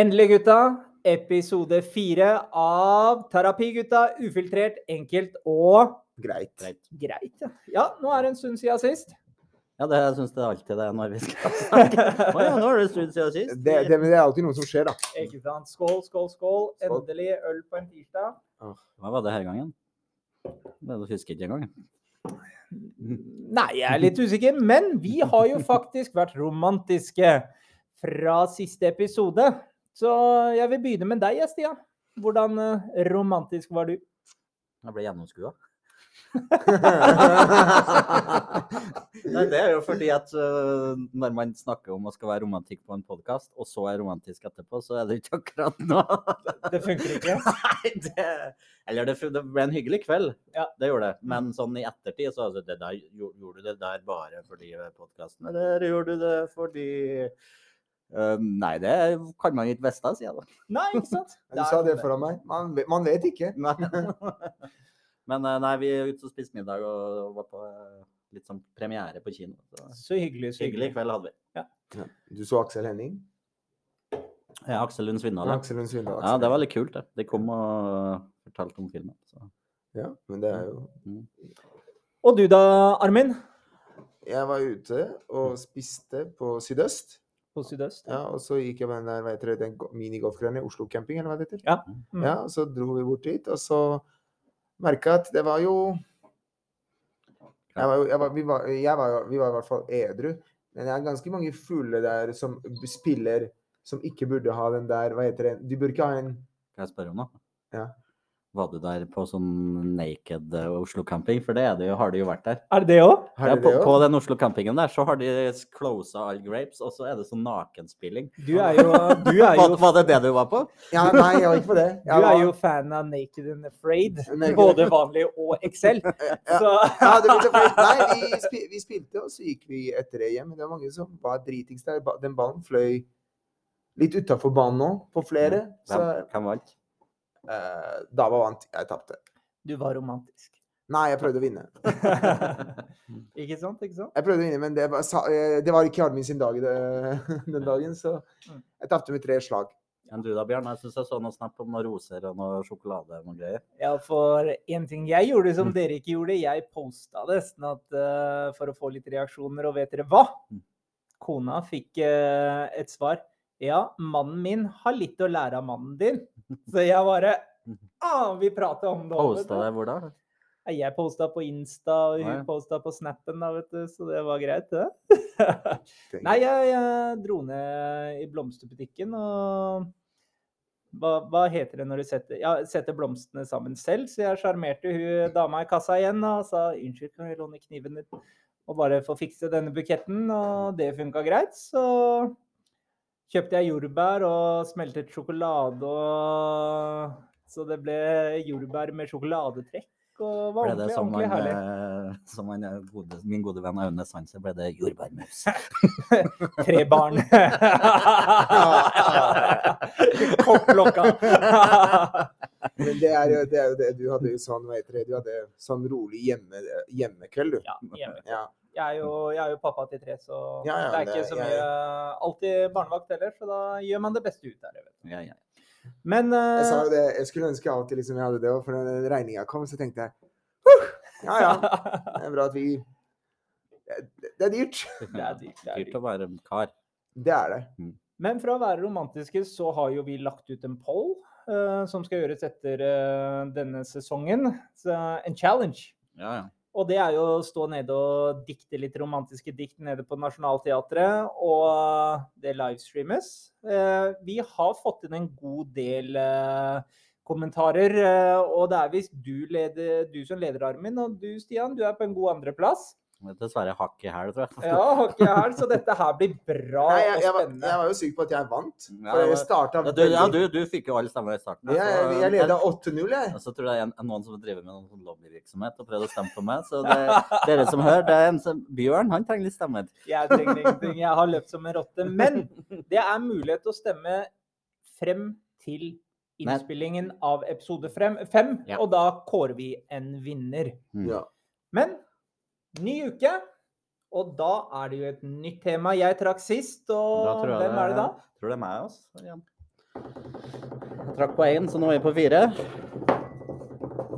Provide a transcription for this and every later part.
Endelig, gutta. Episode fire av Terapigutta. Ufiltrert, enkelt og Greit. Greit. greit. ja. Ja, nå er det en stund siden sist. Ja, det syns jeg alltid det er når vi skal snakke. Å ja, nå er det en stund siden sist. Det, det, men det er alltid noe som skjer, da. Ikke sant? Skål, skål, skål. Skål. Endelig øl på en tirsdag. Hva var det her gangen? Det husker jeg ikke engang. Nei, jeg er litt usikker, men vi har jo faktisk vært romantiske fra siste episode. Så jeg vil begynne med deg, Stian. Hvordan eh, romantisk var du? Jeg ble gjennomskua. Nei, det er jo fordi at uh, når man snakker om å skal være romantikk på en podkast, og så er romantisk etterpå, så er det ikke akkurat nå. Det funker ikke. Nei, det Eller det, det ble en hyggelig kveld, Ja. det gjorde det. Men sånn i ettertid så altså, det der, Gjorde du det der bare fordi podkasten, eller gjorde du det fordi Nei, det kan man ikke vite, sier jeg da. Nei, ikke sant? Du sa det foran meg. Man, vet- man vet ikke. Nei. Men øh, nei, vi er ute og spiste middag og var på øh, litt sånn premiere på kino. Så. Så hyggelig. Så Hyggelig kveld hadde vi. Du så Aksel Henning? Ja, Aksel Lund Svindal. ja. Aksel Lund Svindal. Ja, det var litt kult, det. De kom og fortalte om filmen. Så. Ja, men det er jo Og du da, Armin? Jeg var ute og spiste på Sydøst. På Sydøst? Ja, og så gikk jeg med den der, hva heter det, den go- minigolfgreia i Oslo camping, eller hva det heter. Ja. Mm. Ja, og så dro vi bort dit, og så merka jeg at det var jo jeg var, jo- jeg var, vi, var, jeg var, vi var i hvert fall edru, men det er ganske mange fulle der som spiller som ikke burde ha den der Hva heter det? De burde ikke ha en Kan jeg spørre om noe? Ja. Var du der på sånn naked eh, Oslo camping? For det er det jo, har du jo vært der. Er det det òg? Ja, de på, på den Oslo campingen der så har de closa all grapes, og så er det sånn nakenspilling. Du er jo, du er jo, var det det du var på? Ja, nei, jeg var ikke på det. du var... er jo fan av Naked and Afraid. Naked- Både vanlig og Excel. Ja. Så Ja. Nei, vi, spi, vi spilte, og så gikk vi etter det hjem. Det var mange som var dritings der. Den ballen fløy litt utafor banen nå, på flere. Så Hvem, hvem vant? Eh, dama vant. Jeg tapte. du var romantisk. Nei, jeg prøvde å vinne. ikke sant? Ikke sant? Jeg prøvde å vinne, men det var, eh, det var ikke Armin sin dag det, den dagen, så Mm. jeg tapte med tre slag. Enn du da, Bjørn? Jeg syns jeg så noe snap om noen roser og noe sjokolade og noe greier. Ja, for en ting jeg gjorde som dere ikke gjorde, jeg posta det sånn at, uh, for å få litt reaksjoner. Og vet dere hva? Mm. Kona fikk uh, et svar. Ja, mannen min har litt å lære av mannen din. Så jeg bare ah, Vi prata om det. Posta det hvor da? Jeg posta på Insta, og hun posta på Snappen, da, vet du, så det var greit, det. Nei, jeg, jeg dro ned i blomsterbutikken og hva, hva heter det når du setter, ja, setter blomstene sammen selv? Så jeg sjarmerte hun dama i kassa igjen da, og sa unnskyld, kan vi låne kniven din? Og bare få fikse denne buketten, og det funka greit. Så kjøpte jeg jordbær og smeltet sjokolade, og så det ble jordbær med sjokoladetrekk. Og var Ble det ordentlig, som, ordentlig han, herlig. eh, som han, eh, gode, min gode venn Aune Sanse, ble det jordbærmus? Tre barn. Kopplokka. Men det er jo det, er jo det. du hadde jo sånn, heter du hadde sånn rolig hjemme, hjemmekveld, du. ja, hjemmekveld. Ja. Jeg er, jo, jeg er jo pappa til tre, så Ja, ja, det er ikke det- så jeg- mye alltid barnevakt heller, så da gjør man det beste ut av det. Vet. Ja, ja. Men Jeg sa det, jeg skulle ønske av og til liksom jeg hadde det, for når regninga kom, så tenkte jeg uh, ja ja, det er bra at vi Det, det er dyrt. Det er dyrt, det er Dyrt å være en kar. Det er det. Men for å være romantiske, så har jo vi lagt ut en poll uh, som skal gjøres etter eh, denne sesongen. Så, en challenge. Ja, ja. Og det er jo å stå nede og dikte litt romantiske dikt nede på Nationaltheatret, og det livestreames. Eh, vi har fått inn en god del eh, kommentarer, eh, og det er visst du, du som leder Armin, og du Stian, du er på en god andreplass. Dessverre hakk i hæl, tror jeg. Ja, Hakk i hæl. så dette her blir bra Nei, jeg, og jeg, var, spennende. jeg var jo syk på at jeg vant. For jeg starta Ja, du, ja, du, du fikk jo alle stemmer i starten. Jeg, jeg, jeg leda 8-0, jeg. Og så tror jeg det er noen som driver med noen sånn lobbyvirksomhet og prøvde å stemme på meg. Så det, dere som hører, det er en som, Bjørn han trenger litt stemmer. Jeg trenger ingenting, jeg har løpt som en rotte. Men det er mulighet til å stemme frem til innspillingen av episode frem, fem, Ja. og da kårer vi en vinner. Ja. Men ny uke, og da er det jo et nytt tema. Jeg trakk sist, og tror jeg hvem er det da? Tror det er meg også. igjen. Jeg trakk på én, så nå er vi på fire.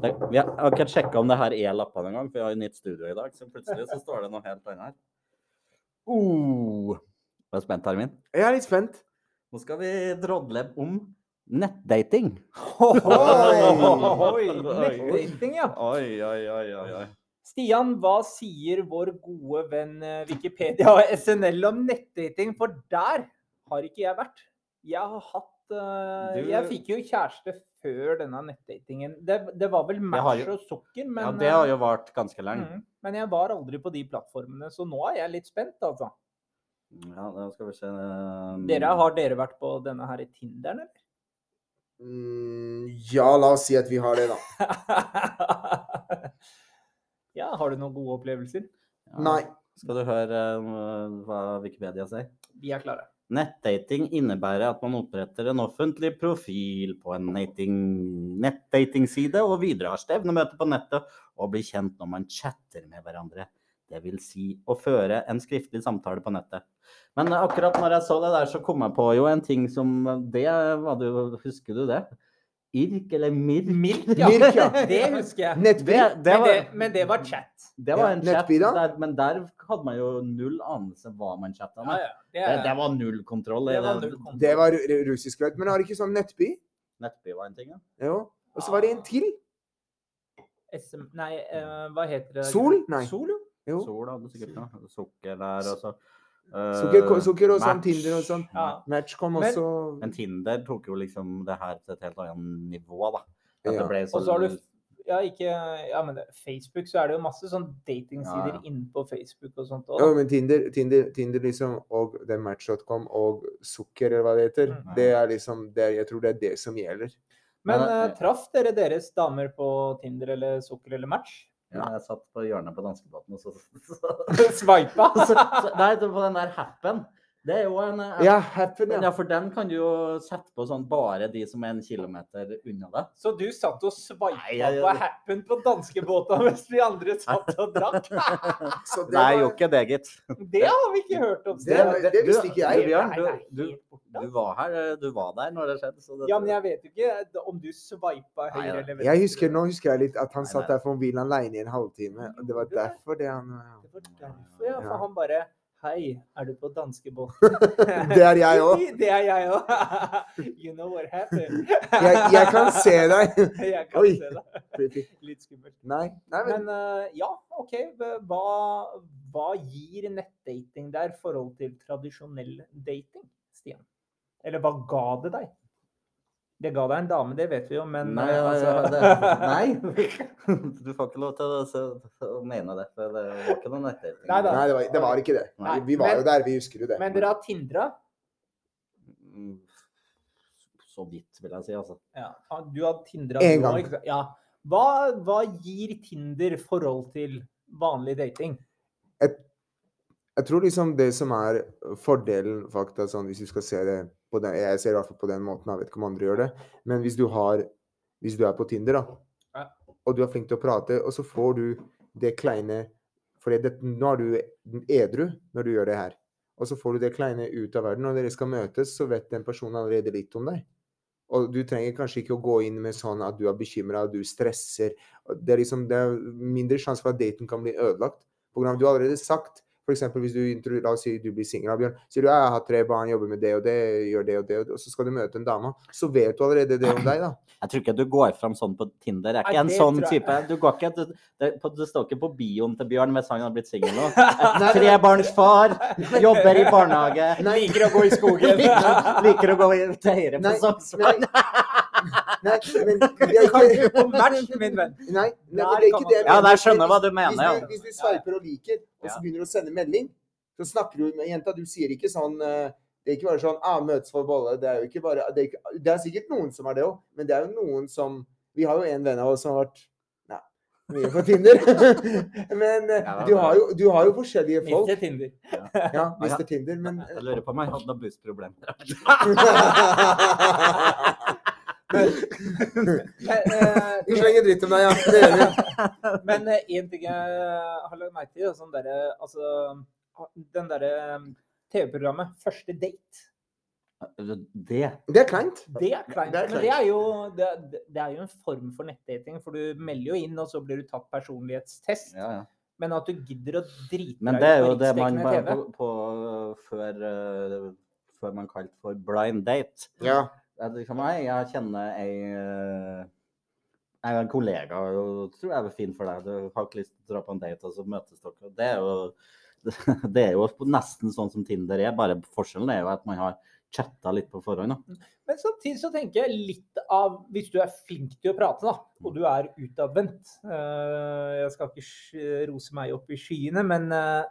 Vi har, jeg har ikke sjekka om det her er lappene engang, for vi har jo nytt studio i dag. Så plutselig så står det noe helt annet her. Uh, er du spent, Armin? Jeg er litt spent. Nå skal vi drodle om nettdating. Oi, nettdating, ja. Oi, oi, oi, oi, oi. Stian, hva sier vår gode venn eh, Wikipedia og SNL om nettdating? For der har ikke jeg vært. Jeg har hatt eh, Du- Jeg fikk jo kjæreste før denne nettdatingen. Det, det var vel Match jo- og Sukker, men, Ja, det har jo vart ganske lenge. mm, men jeg var aldri på de plattformene, så nå er jeg litt spent, altså. Ja, da skal vi se Dere, har dere vært på denne her i Tinderen, eller? Mm, ja, la oss si at vi har det, da. ja, har du noen gode opplevelser? ja. Nei. Skal du høre um, hva Wikipedia sier? Vi er klare. Nettdating innebærer at man oppretter en offentlig profil på en nettdatingside og videre har stevnemøte på nettet og blir kjent når man chatter med hverandre. Det vil si å føre en skriftlig samtale på nettet. Men akkurat når jeg så det der, så kom jeg på jo en ting som Det var du Husker du det? Irk eller mirk? Milk, Mirk, ja. Det husker jeg. Nettby. Det, det, men, det, men det var chat. det var en Ja, chat, der, men der hadde man jo null anelse hva man chatta med. ja. Det, Det, det var null kontroll. det var Det- null kontroll. Det var russisk rødt. Men har ikke sånn nettby? Nettby var en ting, ja. Jo. Og så var det en til. SM, nei, uh, hva heter det? Sol? Nei. Sol, jo. Jo. Sol hadde sikkert noe. Sukker der, og så eh, Sukker, sukker og sånn Tinder og sånn. Ja. Match kom Men- også. Men Tinder tok jo liksom det her til et helt annet nivå, da. At Ja. det ble så, Og så har du ja, ikke, ja, men det, Facebook, så er det jo masse sånn datingsider Ja, ja. inne på Facebook og sånt òg. Ja, men Tinder, Tinder, Tinder liksom, og den Match.com og Sukker, eller hva det heter, Mm. det er liksom det, Jeg tror det er det som gjelder. Men Men, eh, eh, traff dere deres damer på Tinder eller Sukker eller Match? Ja, Jeg satt på hjørnet på danskebåten, og så, så, så, så, så Nei, var den der happen. Det er jo en app. Ja, Happen, Ja, ja. for den kan du jo sette på sånn bare de som er en kilometer unna deg. Så du satt og sveipa på happen på danskebåta mens vi andre satt og drakk? Så det Nei, var- jo ikke det, gitt. Det har vi ikke hørt om. Det- det visste ikke jeg. Du, Bjørn, du, du, du var her, du var der når det skjedde. Så det, Ja, men jeg vet jo ikke om du sveipa høyre eller venstre. Jeg husker, Nå husker jeg litt at han satt der for mobilen alene i en halvtime. og Det var derfor det han Det var derfor, ja. Ja. For han bare Hei, er du på danskebåten? Det er jeg òg. Det er jeg òg. You know what happened? Jeg, jeg kan se deg. Jeg kan Oi. se deg. Litt skummelt. Nei, nei, men Men uh, ja, OK. Hva, hva gir nettdating der forhold til tradisjonell dating, Stian? Eller hva ga det deg? Det ga deg en dame, det vet vi jo, men Nei, eh, altså, det, nei. Du får ikke lov til å, mene det. For det var ikke noe nettdating. Nei nei, det, var, det var ikke det. Nei, Vi var jo der, vi husker jo det. Men dere har Tindra? Mm, Så vidt, vil jeg si. altså. Ja. Du har Tindra En gang. Ja. Hva, hva gir Tinder forhold til vanlig dating? Jeg tror liksom det som er fordelen, fakta, sånn, hvis du skal se det på den, Jeg ser i hvert fall på den måten, jeg vet ikke om andre gjør det. Men hvis du har Hvis du er på Tinder, da, og du er flink til å prate, og så får du det kleine For det, nå er du edru når du gjør det her. Og så får du det kleine ut av verden. Når dere skal møtes, så vet den personen allerede litt om deg. Og du trenger kanskje ikke å gå inn med sånn at du er bekymra, du stresser. Det er, liksom, det er mindre sjanse for at daten kan bli ødelagt. På grunn av at du har allerede sagt eksempel hvis du, la oss si du blir singel, Bjørn. Sier du jeg har tre barn, jobber med det og det, gjør det og det, og det, og så skal du møte en dame. Så vet du allerede det om deg, da. Jeg tror ikke du går fram sånn på Tinder. Jeg er Nei, ikke en sånn jeg- type. Du, går ikke, du, det, på, det står ikke på bioen til Bjørn med han har blitt singel nå. Trebarnsfar, jobber i barnehage. Liker å gå i skogen. Liker å gå i- til høyre på Nei, Sognsvann. Nei, men det Du er ikke på match, min venn. Nei, nei men det er ikke det jeg Ja, der skjønner jeg hva du mener. Hvis du, hvis du sveiper og liker, og så begynner du å sende melding, så snakker du med jenta. Du sier ikke sånn eh, Det er ikke bare sånn ah, 'Møtes for bolle'. Det er jo ikke bare Det er, ikke, det er sikkert noen som er det òg, men det er jo noen som Vi har jo en venn av oss som har vært Nei, mye på Tinder. men eh, Ja, du, har jo, du har jo forskjellige folk. Mr. Tinder. Ja, Mr. Tinder, men Jeg lurer på om jeg hadde bussproblemer. Men, eh, Vi slenger dritt om deg, ja. Det gjør vi. Men én ting jeg har lagt merke til, sånn derre Altså, den derre TV-programmet Første date. Det Det er kleint. Det er kleint. Det er Men det er, jo, det, det er jo en form for nettdating, for du melder jo inn, og så blir du tatt personlighetstest. ja, ja. Men at du gidder å drite deg Men det er jo det man på, på før, eh, før man kalte for blind date. Ja. Liksom, jeg, jeg kjenner ei eh, Jeg har en kollega, og tror jeg er fin for deg. Du har ikke lyst til å dra på en date, og så møtes dere. Det er jo, det er jo nesten sånn som Tinder er, bare forskjellen er jo at man har chatta litt på forhånd. Da. Men samtidig så tenker jeg litt av Hvis du er flink til å prate, da, og du er utadvendt eh, Jeg skal ikke rose meg opp i skyene, men eh,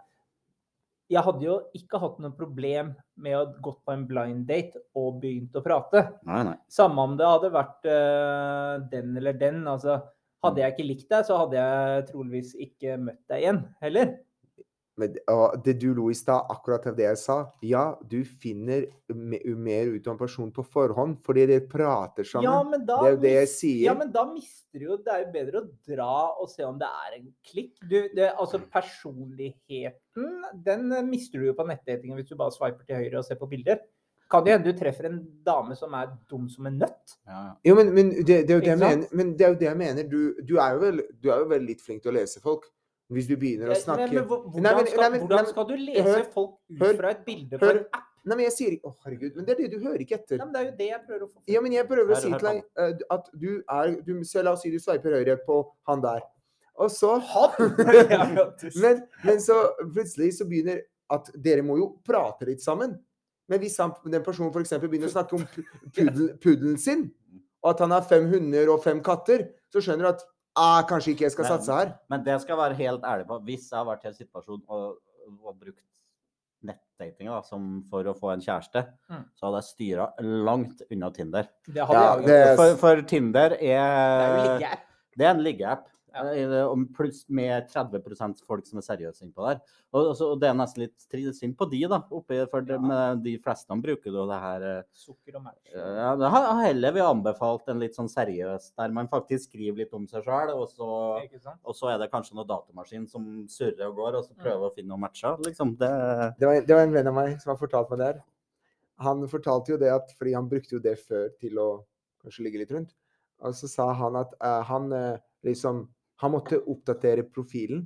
jeg hadde jo ikke hatt noe problem med å gått på en blind date og begynt å prate. Nei, nei. Samme om det hadde vært uh, den eller den. Altså, hadde jeg ikke likt deg, så hadde jeg troligvis ikke møtt deg igjen heller. Men, og det du lo i stad, akkurat av det jeg sa. Ja, du finner mer ut av en person på forhånd fordi dere prater sammen. Ja, men da, det er jo det jeg sier. Ja, men da mister du jo Det er jo bedre å dra og se om det er en klikk. Du, det, altså personligheten, den mister du jo på nettdatingen hvis du bare swiper til høyre og ser på bilder. Kan det hende du treffer en dame som er dum som en nøtt? Ja, ja. Jo, men, men, det, det er jo det jeg mener. Men det er jo det jeg mener. Du, du, er jo vel, du er jo vel litt flink til å lese folk. Hvis du begynner å snakke men, Nei, hvordan, men- skal, nei, men- hvordan skal du lese hør, folk ut hør, fra et bilde på hør. en app? Nei, men jeg sier ikke Å, herregud. Men det er det du hører ikke etter. Ja, men det er jo det jeg prøver å få Ja, men jeg prøver å si til deg eh, at du er du, så La oss si du sveiper høyre på han der. Og så men, men så plutselig så begynner at dere må jo prate litt sammen. Men hvis han, den personen f.eks. begynner å snakke om pu- puddel, puddelen sin, og at han har fem hunder og fem katter, så skjønner du at ah, kanskje ikke jeg skal satse her. Men det skal jeg være helt ærlig på. Hvis jeg har vært i en situasjon og, og brukt nettdating da, som for å få en kjæreste, Mm. så hadde jeg styra langt unna Tinder. Det hadde Ja, jeg det-. For, for Tinder Det er jo ligge -app. Det er en liggeapp. Ja. eh, om Pluss med 30% folk som er seriøse innpå der. Og, og og det er nesten litt synd på de, da. Oppi, for de, Ja. med de fleste bruker jo det her eh, Sukker og match. ja, det har heller vi anbefalt en litt sånn seriøs, der man faktisk skriver litt om seg sjøl, og, så- og så er det kanskje noe datamaskin som surrer og går, og så Mm. prøver å finne noen matcher. Liksom. Det, Det var, det var en venn av meg som har fortalt meg det her. Han fortalte jo det at fordi han brukte jo det før til å kanskje ligge litt rundt. Og så sa han at uh, han uh, liksom Han måtte oppdatere profilen.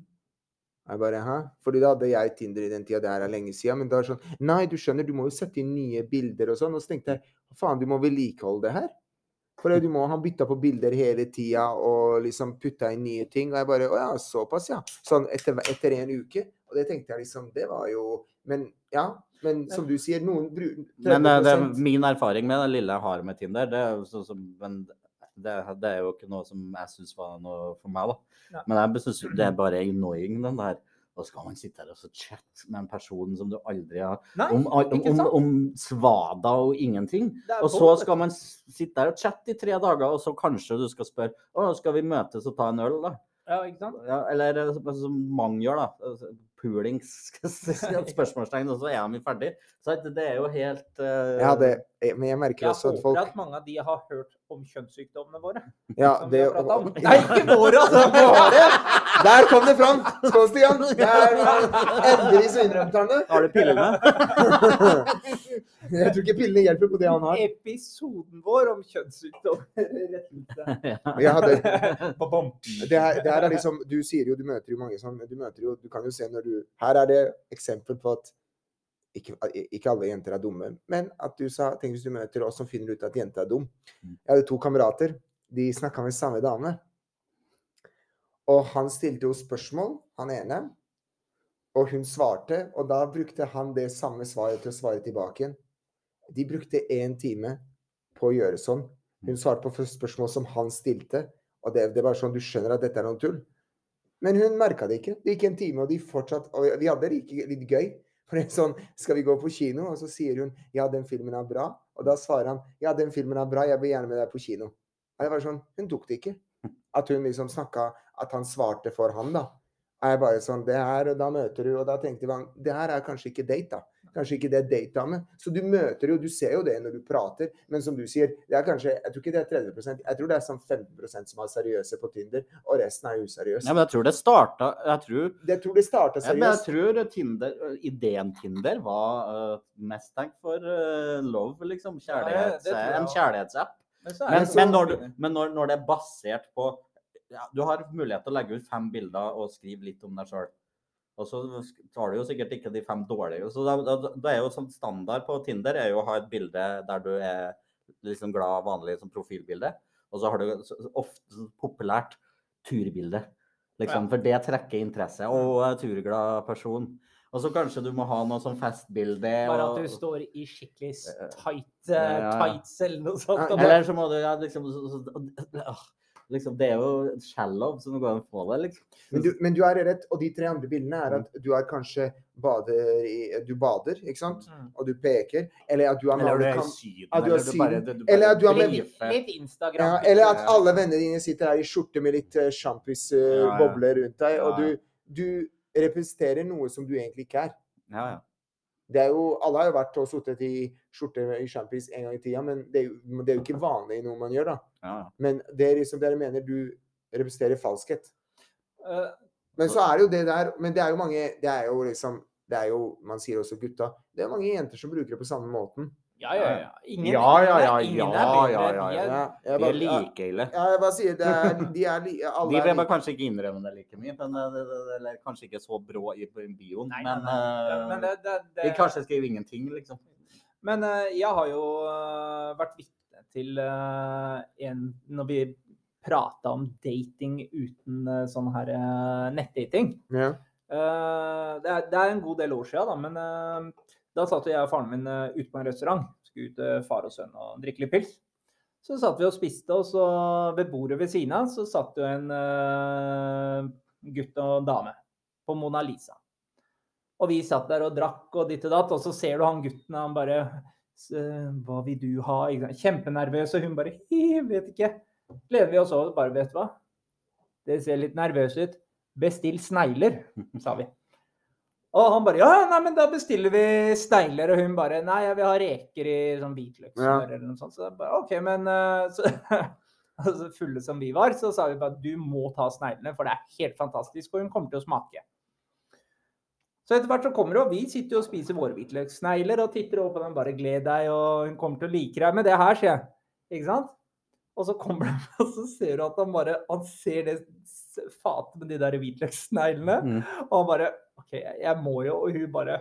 Jeg bare, Hæ? Fordi da hadde jeg Tinder i den tida, det her er lenge siden. Men da er det sånn Nei, du skjønner, du må jo sette inn nye bilder og sånn. Og så tenkte jeg faen, du må vedlikeholde det her. For du må ha bytta på bilder hele tida og liksom putta inn nye ting. Og jeg bare Å ja, såpass, ja. Sånn etter, etter en uke. Og det tenkte jeg liksom Det var jo Men ja. Men som du sier, noen bruker men eh, det er min erfaring med det lille jeg har med Tinder, det er så, sånn som men det, det er jo ikke noe som jeg syns var noe for meg, da. Ja. Men jeg syns det er bare annoying, den der. Da skal man sitte her og så chatte med en person som du aldri har Nei, Om, om, om, om svada og ingenting. Og så skal man sitte her og chatte i tre dager, og så kanskje du skal spørre Å, skal vi møtes og ta en øl, da? Ja, ikke sant? Ja, eller eh, som mange gjør, da. poolings Pulings, spørsmålstegn, og så er de ferdig. Så det er jo helt uh... Ja, det, eh, men jeg merker Jeg også at håper folk at mange av de har hørt om kjønnssykdommene våre. Ja, det om. Nei, ikke våre, altså! Våre! Der kom det fram! Skål, Stian! Der, endelig så innrømte han det. Har du pillene? Jeg tror ikke pillene hjelper på det han har. Episoden vår om kjønnssykdommer. Hadde, det, her, det her er liksom Du sier jo du møter jo mange sånn, du møter jo Du kan jo se når du Her er det eksempel på at ikke, ikke alle jenter er dumme, men at du sa Tenk hvis du møter oss som finner ut at jenta er dum. Jeg hadde to kamerater. De snakka med samme dame. Og han stilte jo spørsmål, han ene. Og hun svarte, og da brukte han det samme svaret til å svare tilbake igjen. De brukte én time på å gjøre sånn. Hun svarte på spørsmål som han stilte, og det, det var sånn Du skjønner at dette er noe tull? Men hun merka det ikke. Det gikk en time, og de fortsatt Og vi hadde det like, litt gøy. For det er sånn Skal vi gå på kino? Og så sier hun ja, den filmen er bra. Og da svarer han ja, den filmen er bra, jeg blir gjerne med deg på kino. Og jeg var sånn Hun tok det ikke. At hun liksom snakka At han svarte for han, da. Og jeg bare sånn Det her, og da møter du Og da tenkte jeg Det her er kanskje ikke date, da. Kanskje ikke det er med. Så du møter jo, du ser jo det når du prater. Men som du sier, det er kanskje Jeg tror ikke det er 30% Jeg tror det er sånn 15% som er seriøse på Tinder, og resten er useriøse. Ja, men jeg tror det starta Jeg tror, Jeg tror det starta ja, men jeg tror Tinder, ideen Tinder var uh, mest tenkt for uh, love, liksom. Kjærlighets, ja, en kjærlighetsapp. Men Men, men, når, du, men når, når det er basert på ja, Du har mulighet til å legge ut fem bilder og skrive litt om deg sjøl. Og så tar du jo sikkert ikke de fem dårlige. Så da, da, da er jo sånn standard på Tinder er jo å ha et bilde der du er liksom glad, vanlig som profilbilde. Og så har du ofte populært turbilde. Liksom, For det trekker interesse. Og turglad person. Og så kanskje du må ha noe sånn festbilde. Bare at du står i skikkelig Eh, tight ja, eh, tights eller noe sånt. Ja, Eller så må du ja, liksom, så, så, liksom Det er jo shallow, så nå går an å få det, liksom. Men du, men du er rett, og de tre andre bildene er at du er kanskje bader i Du bader, ikke sant? Mm. Og du peker. Eller at du har Eller du er i Syden, Ja, du er eller du bare, du, Eller at du er med-. Litt Instagram. ja, Eller at alle vennene dine sitter her i skjorte med litt uh, Ja, ja. rundt deg, og Ja, du, du representerer noe som du egentlig ikke er. Ja, ja. Det er jo, alle har jo vært og sittet i skjorte i sjampis en gang i tida, men det er, jo, det er jo ikke vanlig noe man gjør, da. Ja. Men det er liksom dere mener du representerer falskhet. Uh, Men så er det jo det der Men det er jo mange Det er jo liksom Det er jo Man sier også gutta. Det er mange jenter som bruker det på samme måten. ja, ja, ja. Ingen, Ja, ja, ja, ingen er ja, bedre. ja, ja, De ja. er- Ja, De er like ille. ja, jeg bare sier det er, De er li, alle De er vil bare like. kanskje ikke innrømme det like mye, men eh, det, det, det, eller kanskje ikke så brå i på bioen. Nei, nei, Men, nei. eh, Men det, det, det, de kanskje skriver ingenting, liksom. Men jeg har jo vært vitne til en Når vi prata om dating uten eh, sånn her eh, nettdating Ja. Eh, det, er, det er en god del år siden, da, men da satt jeg og faren min ute på en restaurant. Skulle ut far og sønn og drikke litt pils. Så satt vi og spiste, og så ved bordet ved siden av så satt jo en uh, gutt og dame på Mona Lisa. Og vi satt der og drakk og ditt og datt, og så ser du han gutten, han bare «S- eh, Hva vil du ha? Kjempenervøs, og hun bare «Hi, Vet ikke. Gleder vi oss over, bare vet du hva? Det ser litt nervøs ut. Bestill snegler, sa vi. Og han bare ja, nei, men da bestiller vi snegler. Og hun bare nei, jeg vil ha reker i sånn hvitløkssmør Ja. eller noe sånt. Så bare OK, men eh, så, altså, fulle som vi var, så sa vi bare du må ta sneglene, for det er helt fantastisk, og hun kommer til å smake. Så etter hvert så kommer hun, og vi sitter jo og spiser våre hvitløkssnegler og titter over på den, bare gled deg, og hun kommer til å like deg med det her, sier jeg. Ikke sant? Og så kommer han, og så ser du at han bare Han ser det fatet med de der hvitløkssneglene. Mm. Og han bare OK, jeg, må jo Og hun bare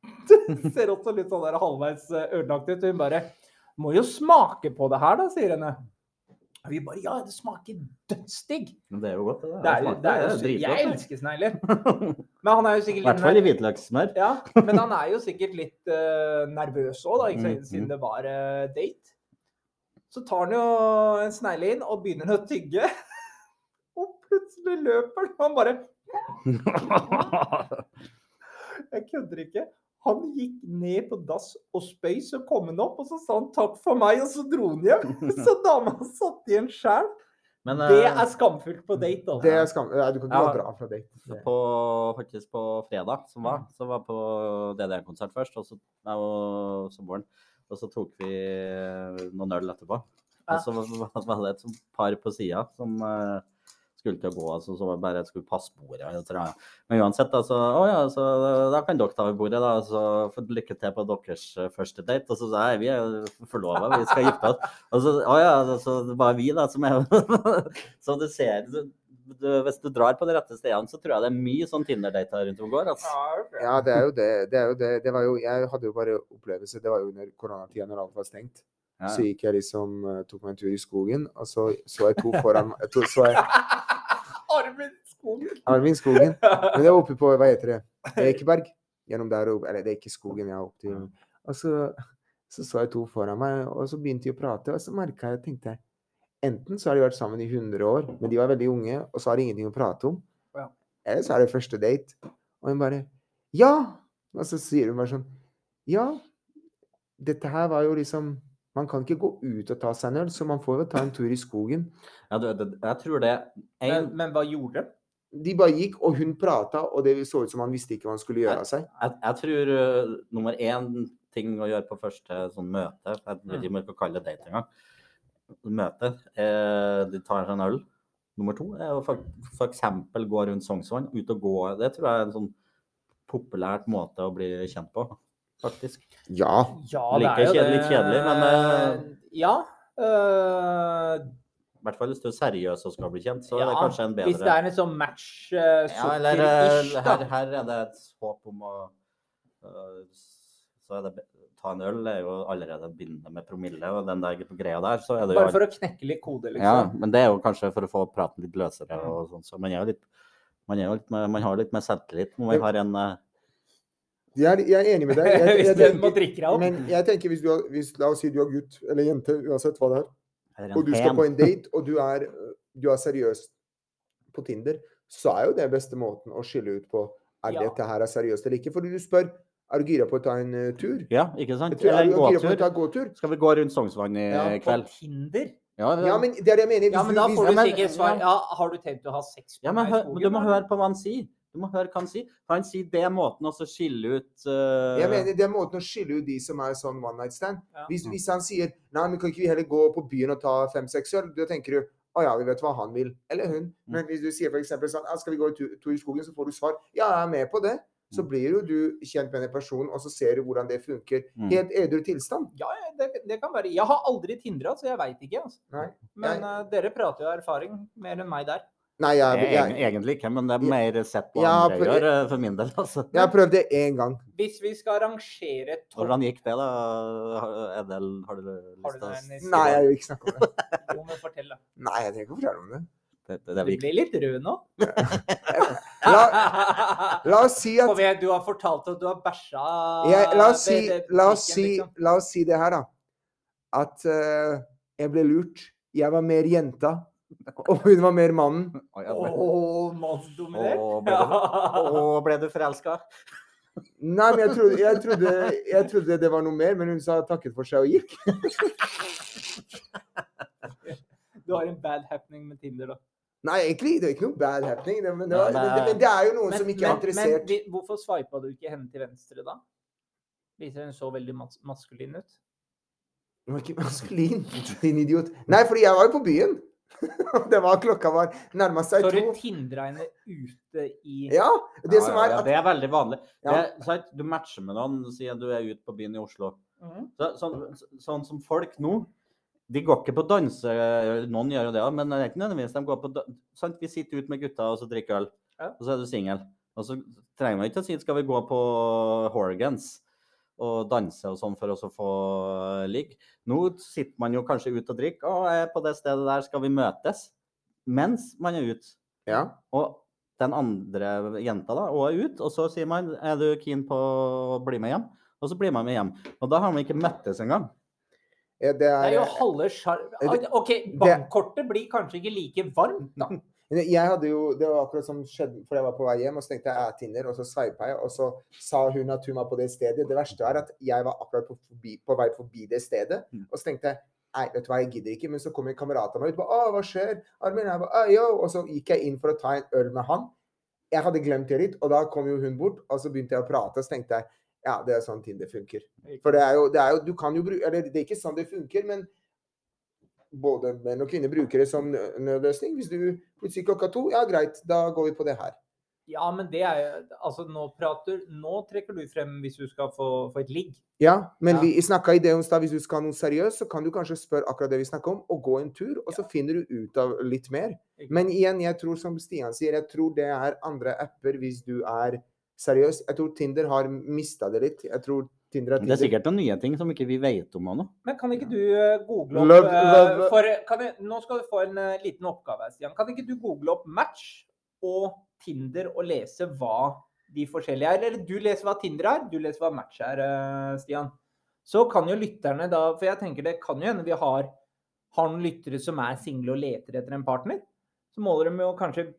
Ser også litt sånn der halvveis ødelagt ut. Hun bare Må jo smake på det her, da, sier henne. Og vi bare Ja, det smaker dødsdigg. Men det er jo godt, det. Det er det, det er sy- jeg elsker snegler. Men han er jo I sikkert hvert fall i hvitløkssmør. ja, men han er jo sikkert litt uh, nervøs òg, da, ikke Mm, siden mm. det var uh, date. Så tar han jo en snegle inn og begynner å tygge. Og plutselig løper han. Han bare Jeg kødder ikke. Han gikk ned på dass og spøy, så kom han opp, og så sa han takk for meg, og så dro han hjem. Så dama satt igjen sjæl. Men Det eh, er skamfullt på date, da. Det er skam... Nei, du kan ikke Ja. dra fra date. På, faktisk på fredag som var, så var på DDR-konsert først, og så, nei, og samboeren. Og så tok vi eh, noen øl etterpå. Og så var var det et par på sida som eh, skulle til å gå, altså, så var det bare jeg skulle passe bordet. og så, ja. Men uansett, da, å, ja, så da kan dere ta ved bordet, da. Så lykke til på deres eh, første date. Og så sa jeg vi er forlova, vi skal gifte oss. Og så, å ja, så det var vi, da, som er Så du ser du, du, Hvis du drar på de rette stedene, så tror jeg det er mye sånn Tinder-dater rundt om går. Altså. Ja. Ja, det er jo det. det, er jo det. det var jo, jeg hadde jo bare opplevelse Det var jo under koronatida, når alt var stengt. Ja. Så gikk jeg liksom eh, Tok meg en tur i skogen, og så så jeg to foran meg to, så jeg, Armin Skogen. Armin Skogen. Men det var oppe på Hva heter det? Ekeberg. Gjennom der oppe. Eller det er ikke skogen jeg er opp til. Og så, så så jeg to foran meg, og så begynte de å prate, og så merka jeg tenkte jeg, Enten så har de vært sammen i 100 år, men de var veldig unge, og så har de ingenting å prate om. Ja. Eller så er det første date. Og hun bare Ja! Og så sier hun bare sånn Ja, dette her var jo liksom Man kan ikke gå ut og ta seg en øl, så man får jo ta en tur i skogen. Ja, du, det, jeg tror det Men, men hva gjorde de? De bare gikk, og hun prata, og det så ut som han visste ikke hva han skulle gjøre av seg. Jeg, jeg tror uh, nummer én ting å gjøre på første sånn møte, jeg vet ikke om jeg skal kalle det date engang, møte, eh, de tar seg en øl. Nummer to er å eksempel gå rundt Sognsvann, ut og gå. Det tror jeg er en sånn populært måte å bli kjent på, faktisk. Ja. Ja, Like er kjedelig, litt kjedelig, men, uh, Ja. Uh, I hvert fall hvis du er seriøs og skal bli kjent, så er det kanskje en bedre Hvis det er en sånn match uh, Ja, eller uh, her, her er det et håp om å Så er det Ta en øl er jo allerede bindende med promille, og den der greia der, så er det jo Bare for å knekke litt kode, liksom. Ja, men det er jo kanskje for å få praten litt løsere og sånn, så man er jo litt man, er jo litt, man har litt mer selvtillit når man har en Jeg er, jeg er enig med deg. Jeg, Hvis jeg, må tenker, men jeg tenker hvis du har, hvis, La oss si du er gutt eller jente, uansett hva det er, og du skal på en date, og du er, du er seriøs på Tinder, så er jo det beste måten å skille ut på er Ja. dette her er seriøst eller ikke. Fordi du spør er du gira på å ta en eh, tur. Ja, ikke sant? Tror, er Eller gåtur. gåtur? Skal vi gå rundt Sognsvann i Ja, På? Tinder? Ja, Ja, men det er det jeg mener. Hvis Ja, men da får du sikkert svar. ja. Har du tenkt å ha sex ja men, meg i skogen? du må høre på hva han sier. Du må høre hva han sier. For han sier det er måten å skille ut uh... jeg mener, Det er måten å skille ut de som er sånn one night stand. Ja. Hvis, hvis han sier nei, men kan ikke vi heller gå på byen og ta fem-seks øl, da tenker du å ja, vi vet hva han vil. Eller hun. Mm. Men hvis du sier f.eks. sånn ja, skal vi gå en tur, tur i skogen, så får du svar ja, jeg er med på det. Så Mm. blir jo du kjent med den personen, og så ser du hvordan det funker. Mm. Helt edru tilstand. Ja, ja, det, det kan være. Jeg har aldri tindra, så jeg veit ikke. Altså. Nei. Men Jeg- uh, dere prater jo erfaring mer enn meg der. Nei, jeg, jeg, Egentlig ikke, men det er mer sett på Ja, andre gjør eh, for min del. altså. jeg har prøvd det én gang. Hvis vi skal rangere topp Hvordan gikk det, da? Edel, har du Har lyst til å Nei, jeg vil ikke snakke om det. Jo, men fortell, da. Nei, jeg trenger ikke å fortelle om det. Det, det, det Du blir litt rød nå. La, la oss si at Kom igjen, du har fortalt at du har bæsja jeg, la, oss si, la, oss si, liksom. la oss si det her, da. At uh, jeg ble lurt. Jeg var mer jenta, og hun var mer mannen. Å, ja, ble- mannsdominert. Og ble du- ble du forelska? Nei, men jeg trodde, jeg, trodde, jeg trodde det var noe mer, men hun sa takket for seg og gikk. Du har en bad happening med Tinder, da. Nei, egentlig det er ikke noe bad happening. Det, men, det, var- Nei, det, men det er jo noen som ikke er men, interessert. vi- hvorfor sveipa du ikke henne til venstre da? Viser hun så veldig mas maskulin ut? Hun var ikke maskulin, din idiot. Nei, fordi jeg var jo på byen. det var Klokka var nærma seg Så du to. tindra henne ute i Ja, det Ja, som ja, er ja, at det er veldig vanlig. Ja. Det, er sant? du matcher med noen, sier du er ute på byen i Oslo. Mm. Så, sånn, sånn som folk nå De går ikke på danse, noen gjør jo det men det er ikke nødvendigvis de går på danse. Sånn, Vi sitter ute med gutta og så drikker øl, Ja. og så er du singel. Og så trenger man ikke å si skal vi gå på Horgans og danse og sånn for å få ligge. Nå sitter man jo kanskje ute og drikker, og er på det stedet der skal vi møtes. Mens man er ute. Ja. Og den andre jenta da, og er ute, og så sier man er du keen på å bli med hjem? Og så blir man med hjem. Og da har man ikke møttes engang. eh, Det Det er jo er, halve sjar... OK, bankkortet blir kanskje ikke like varmt, da. Jeg hadde jo, Det var akkurat som skjedde, for jeg var på vei hjem, og så tenkte jeg er Tinder, og så sveipa jeg, og så sa hun at hun var på det stedet. Det verste er at jeg var akkurat på, forbi, på vei forbi det stedet, Mm. og så tenkte jeg Nei, vet du hva, jeg gidder ikke. Men så kom en kamerat av meg ut og ba, Å, hva skjer? Armin, jeg ba, «Å. Og så gikk jeg inn for å ta en øl med han. Jeg hadde glemt det litt, og da kom jo hun bort, og så begynte jeg å prate, og så tenkte jeg ja, det er sånn Tinder funker. For det er jo, det er jo Du kan jo bruke Eller det er ikke sånn det funker, men både menn og kvinner bruker det som nødløsning. Hvis du plutselig klokka to, ja greit, da går vi på det her. Ja, men det er Altså, nå prater Nå trekker du frem hvis du skal få, få et ligg. Ja, men Ja. vi snakka i det om stad, hvis du skal ha noe seriøst, så kan du kanskje spørre akkurat det vi snakker om, og gå en tur, og så finner du ut av litt mer. Men igjen, jeg tror som Stian sier, jeg tror det er andre apper hvis du er seriøs. Jeg tror Tinder har mista det litt. Jeg tror Tinder er Det er sikkert noen nye ting som ikke vi vet om ennå. Men kan ikke du eh, google opp Love- eh, love- for, kan jeg, Nå skal du få en eh, liten oppgave, Stian. Kan ikke du google opp Match og Tinder og lese hva de forskjellige er? Eller du leser hva Tinder er, du leser hva Match er, Stian. Så kan jo lytterne da For jeg tenker det kan jo hende vi har, har noen lyttere som er single og leter etter en partner. Så må de jo kanskje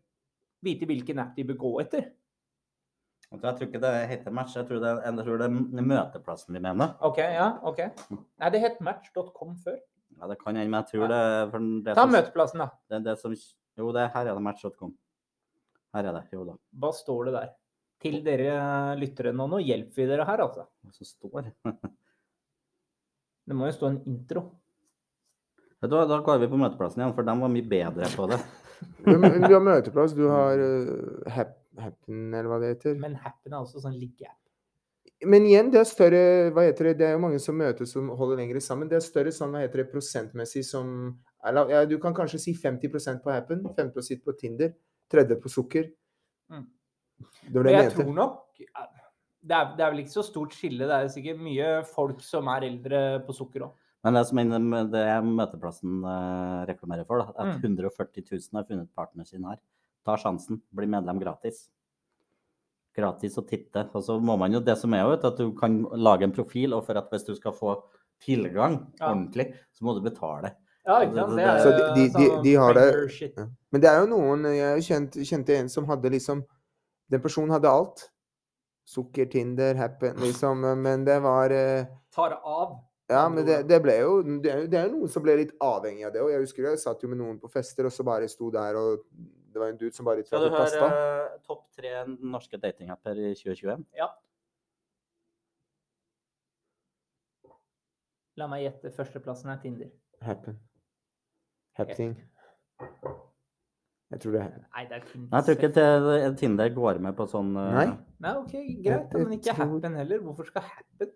vite hvilken app de bør gå etter. Jeg tror ikke det heter match, jeg tror det, er- jeg tror det er møteplassen de mener. OK, ja, ok. Nei, det het match.com før. Ja, det kan hende, men jeg tror det, for det Ta som- møteplassen, da. Det det som Jo, det her er det match.com. Her er det. Jo da. Hva står det der? Til dere lyttere nå, nå hjelper vi dere her, altså. Hva som står? Det må jo stå en intro. Vet du hva, Da går vi på møteplassen igjen, for de var mye bedre på det. Du har møteplass, du har uh, hap, Happen, eller hva det heter. Men Happen er også sånn liggeapp. Men igjen, det er større hva heter det, det er jo mange som møtes som holder lenger sammen. Det er større sånn, hva heter det, prosentmessig som eller, ja, Du kan kanskje si 50% på Happen, 50% på Tinder, 30 på sukker. Mm. Det var det jeg jeg tror nok det er, det er vel ikke så stort skille. Det er sikkert mye folk som er eldre på sukker òg. Men det som er- det er møteplassen eh, reklamerer for, da, at Mm. 140 000 har funnet partneren sin her. Ta sjansen. Bli medlem gratis. Gratis å titte. Og så må man jo det som er jo, vet du, at du kan lage en profil, og for at hvis du skal få tilgang Ja. ordentlig, så må du betale. Ja, ikke sant? Det er Så de- de- de- sånn de har det- Ja. Men det er jo noen Jeg kjente, kjente en som hadde liksom Den personen hadde alt. Sukker, Tinder, Happen, liksom. Men det var eh, Tar av. Ja, men det, det ble jo Det er jo det er jo noen som ble litt avhengig av det. Og jeg husker jeg satt jo med noen på fester, og så bare sto der, og det var en dude som bare Skal du høre eh, topp tre norske datingapper i 2021? Ja. La meg gjette. Førsteplassen er Tinder. Happen. Happening. Jeg tror det er Nei, det er Tinder. Nei, jeg tror ikke det, Tinder går med på sånn uh... Nei. Nei, OK, greit. Men ikke tror- Happen heller. Hvorfor skal Happen?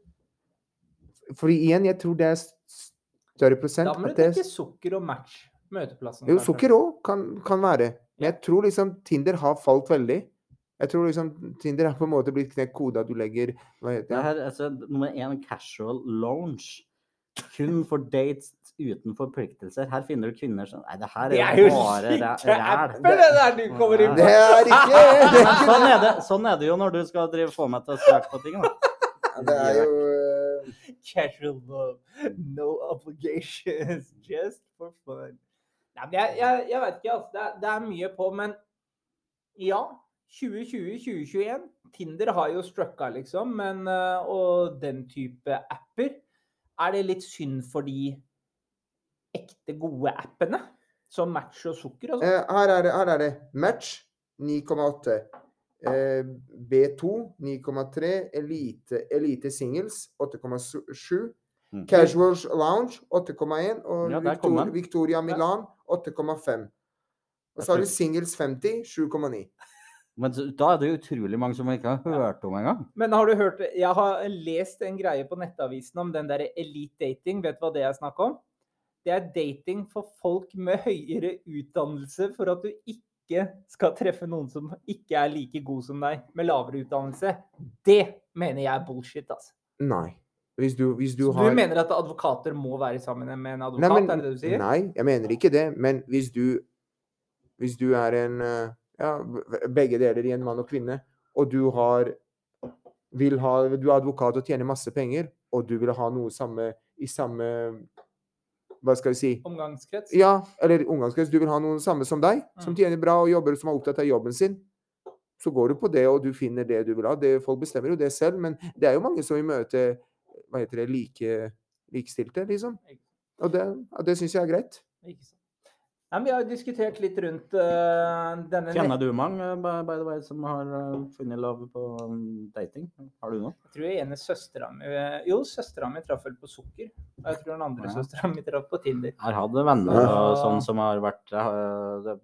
Fordi igjen, jeg tror det er større prosent. Da må du det tenke sukker og match. Møteplassen. Jo, kanskje. sukker òg kan, kan være. Men jeg tror liksom Tinder har falt veldig. Jeg tror liksom Tinder er på en måte blitt knekt kode at du legger Hva heter Det det? her, altså, nummer én, casual lounge. Kun for dates uten forpliktelser. Her finner du kvinner som Nei, det her Det er er jo bare ræl. Det, det der du kommer inn Det er ikke det er, Sånn er, det, sånn er det jo når du skal drive, få meg til å søke på ting. Da. det er jo uh... Casual love. No obligations. Just for fun. Nei, jeg, jeg, jeg vet ikke, altså. Det er, det er mye på, men ja. 2020-2021. Tinder har jo strucka, liksom. Men, eh, og den type apper. Er det litt synd for de ekte gode appene? Som Match og Sukker og sånn? eh, her, er her er det match 9,8. Eh, B2 9,3. Elite, elite singles 8,7. Mm. Casual lounge 8,1. Og Ja, der Victor. Victoria Milan 8,5. Og så har du singles 50 7,9. Men da er det utrolig mange som ikke har hørt om engang. Men har du hørt Jeg har lest en greie på Nettavisen om den der elite dating. Vet du hva det er snakk om? Det er dating for folk med høyere utdannelse for at du ikke skal treffe noen som ikke er like god som deg, med lavere utdannelse. Det mener jeg er bullshit, altså. Nei. Hvis du, hvis du Så har du mener at advokater må være sammen med en advokat, Nei, men- er det det du sier? Nei, jeg mener ikke det. Men hvis du, hvis du er en eh, ja, begge deler i en mann og kvinne, og du har vil ha, du er advokat og tjener masse penger, og du vil ha noe samme i samme Hva skal vi si? Omgangskrets? Ja, eller omgangskrets. Du vil ha noe samme som deg, som Mm. tjener bra og jobber, som er opptatt av jobben sin. Så går du på det, og du finner det du vil ha. Det, folk bestemmer jo det selv, men det er jo mange som vil møte hva heter det, like, likestilte, liksom. Og det, og det syns jeg er greit. Ikke sant. Nei, vi har jo diskutert litt rundt uh, denne Kjenner du mange eh, by, the way, som har eh, funnet love på um, dating? Har du noe? Jeg tror jeg ene søstera mi Jo, søstera mi traff vel på sukker. Og jeg tror den andre Ja. søstera mi traff på Tinder. Jeg har hatt venner og sånn som har vært uh, det,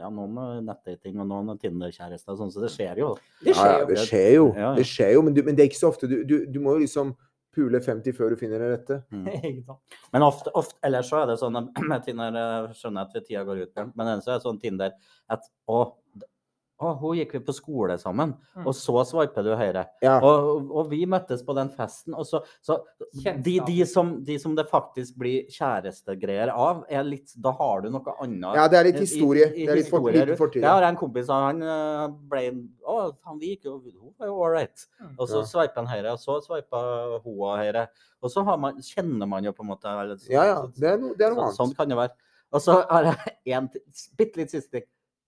Ja, noen er nettdating og noen er Tinder-kjærester og sånn, så det skjer jo. Det skjer skjer ja, jo. det skjer jo. Ja, ja. Det skjer jo, men, du, men det er ikke så ofte. Du, du, du må jo liksom pule 50 før du finner det rette. Mm. Men ofte, ofte ellers så er det sånn med Tinder eh, skjønner jeg at tida går ut, men ellers så er det sånn Tinder at å, å, hun gikk vi på skole sammen, Mm. og så sveiper du høyre. Ja. Og, og vi møttes på den festen, og så, så de, de, som, de som det faktisk blir kjærestegreier av, er litt Da har du noe annet. ja, det er litt historie. i- i Det er litt for, liten fortid. Jeg har en kompis, og han eh, ble Å, han, vi gikk jo Hun var jo all right. Mm. Og så Ja. sveipa han høyre, og så sveipa hun av høyre. Og så har man, kjenner man jo på en måte eller så- Ja, ja. Det er noe, det er noe så, sånn kan det være. Og så har jeg en bitte litt siste ting.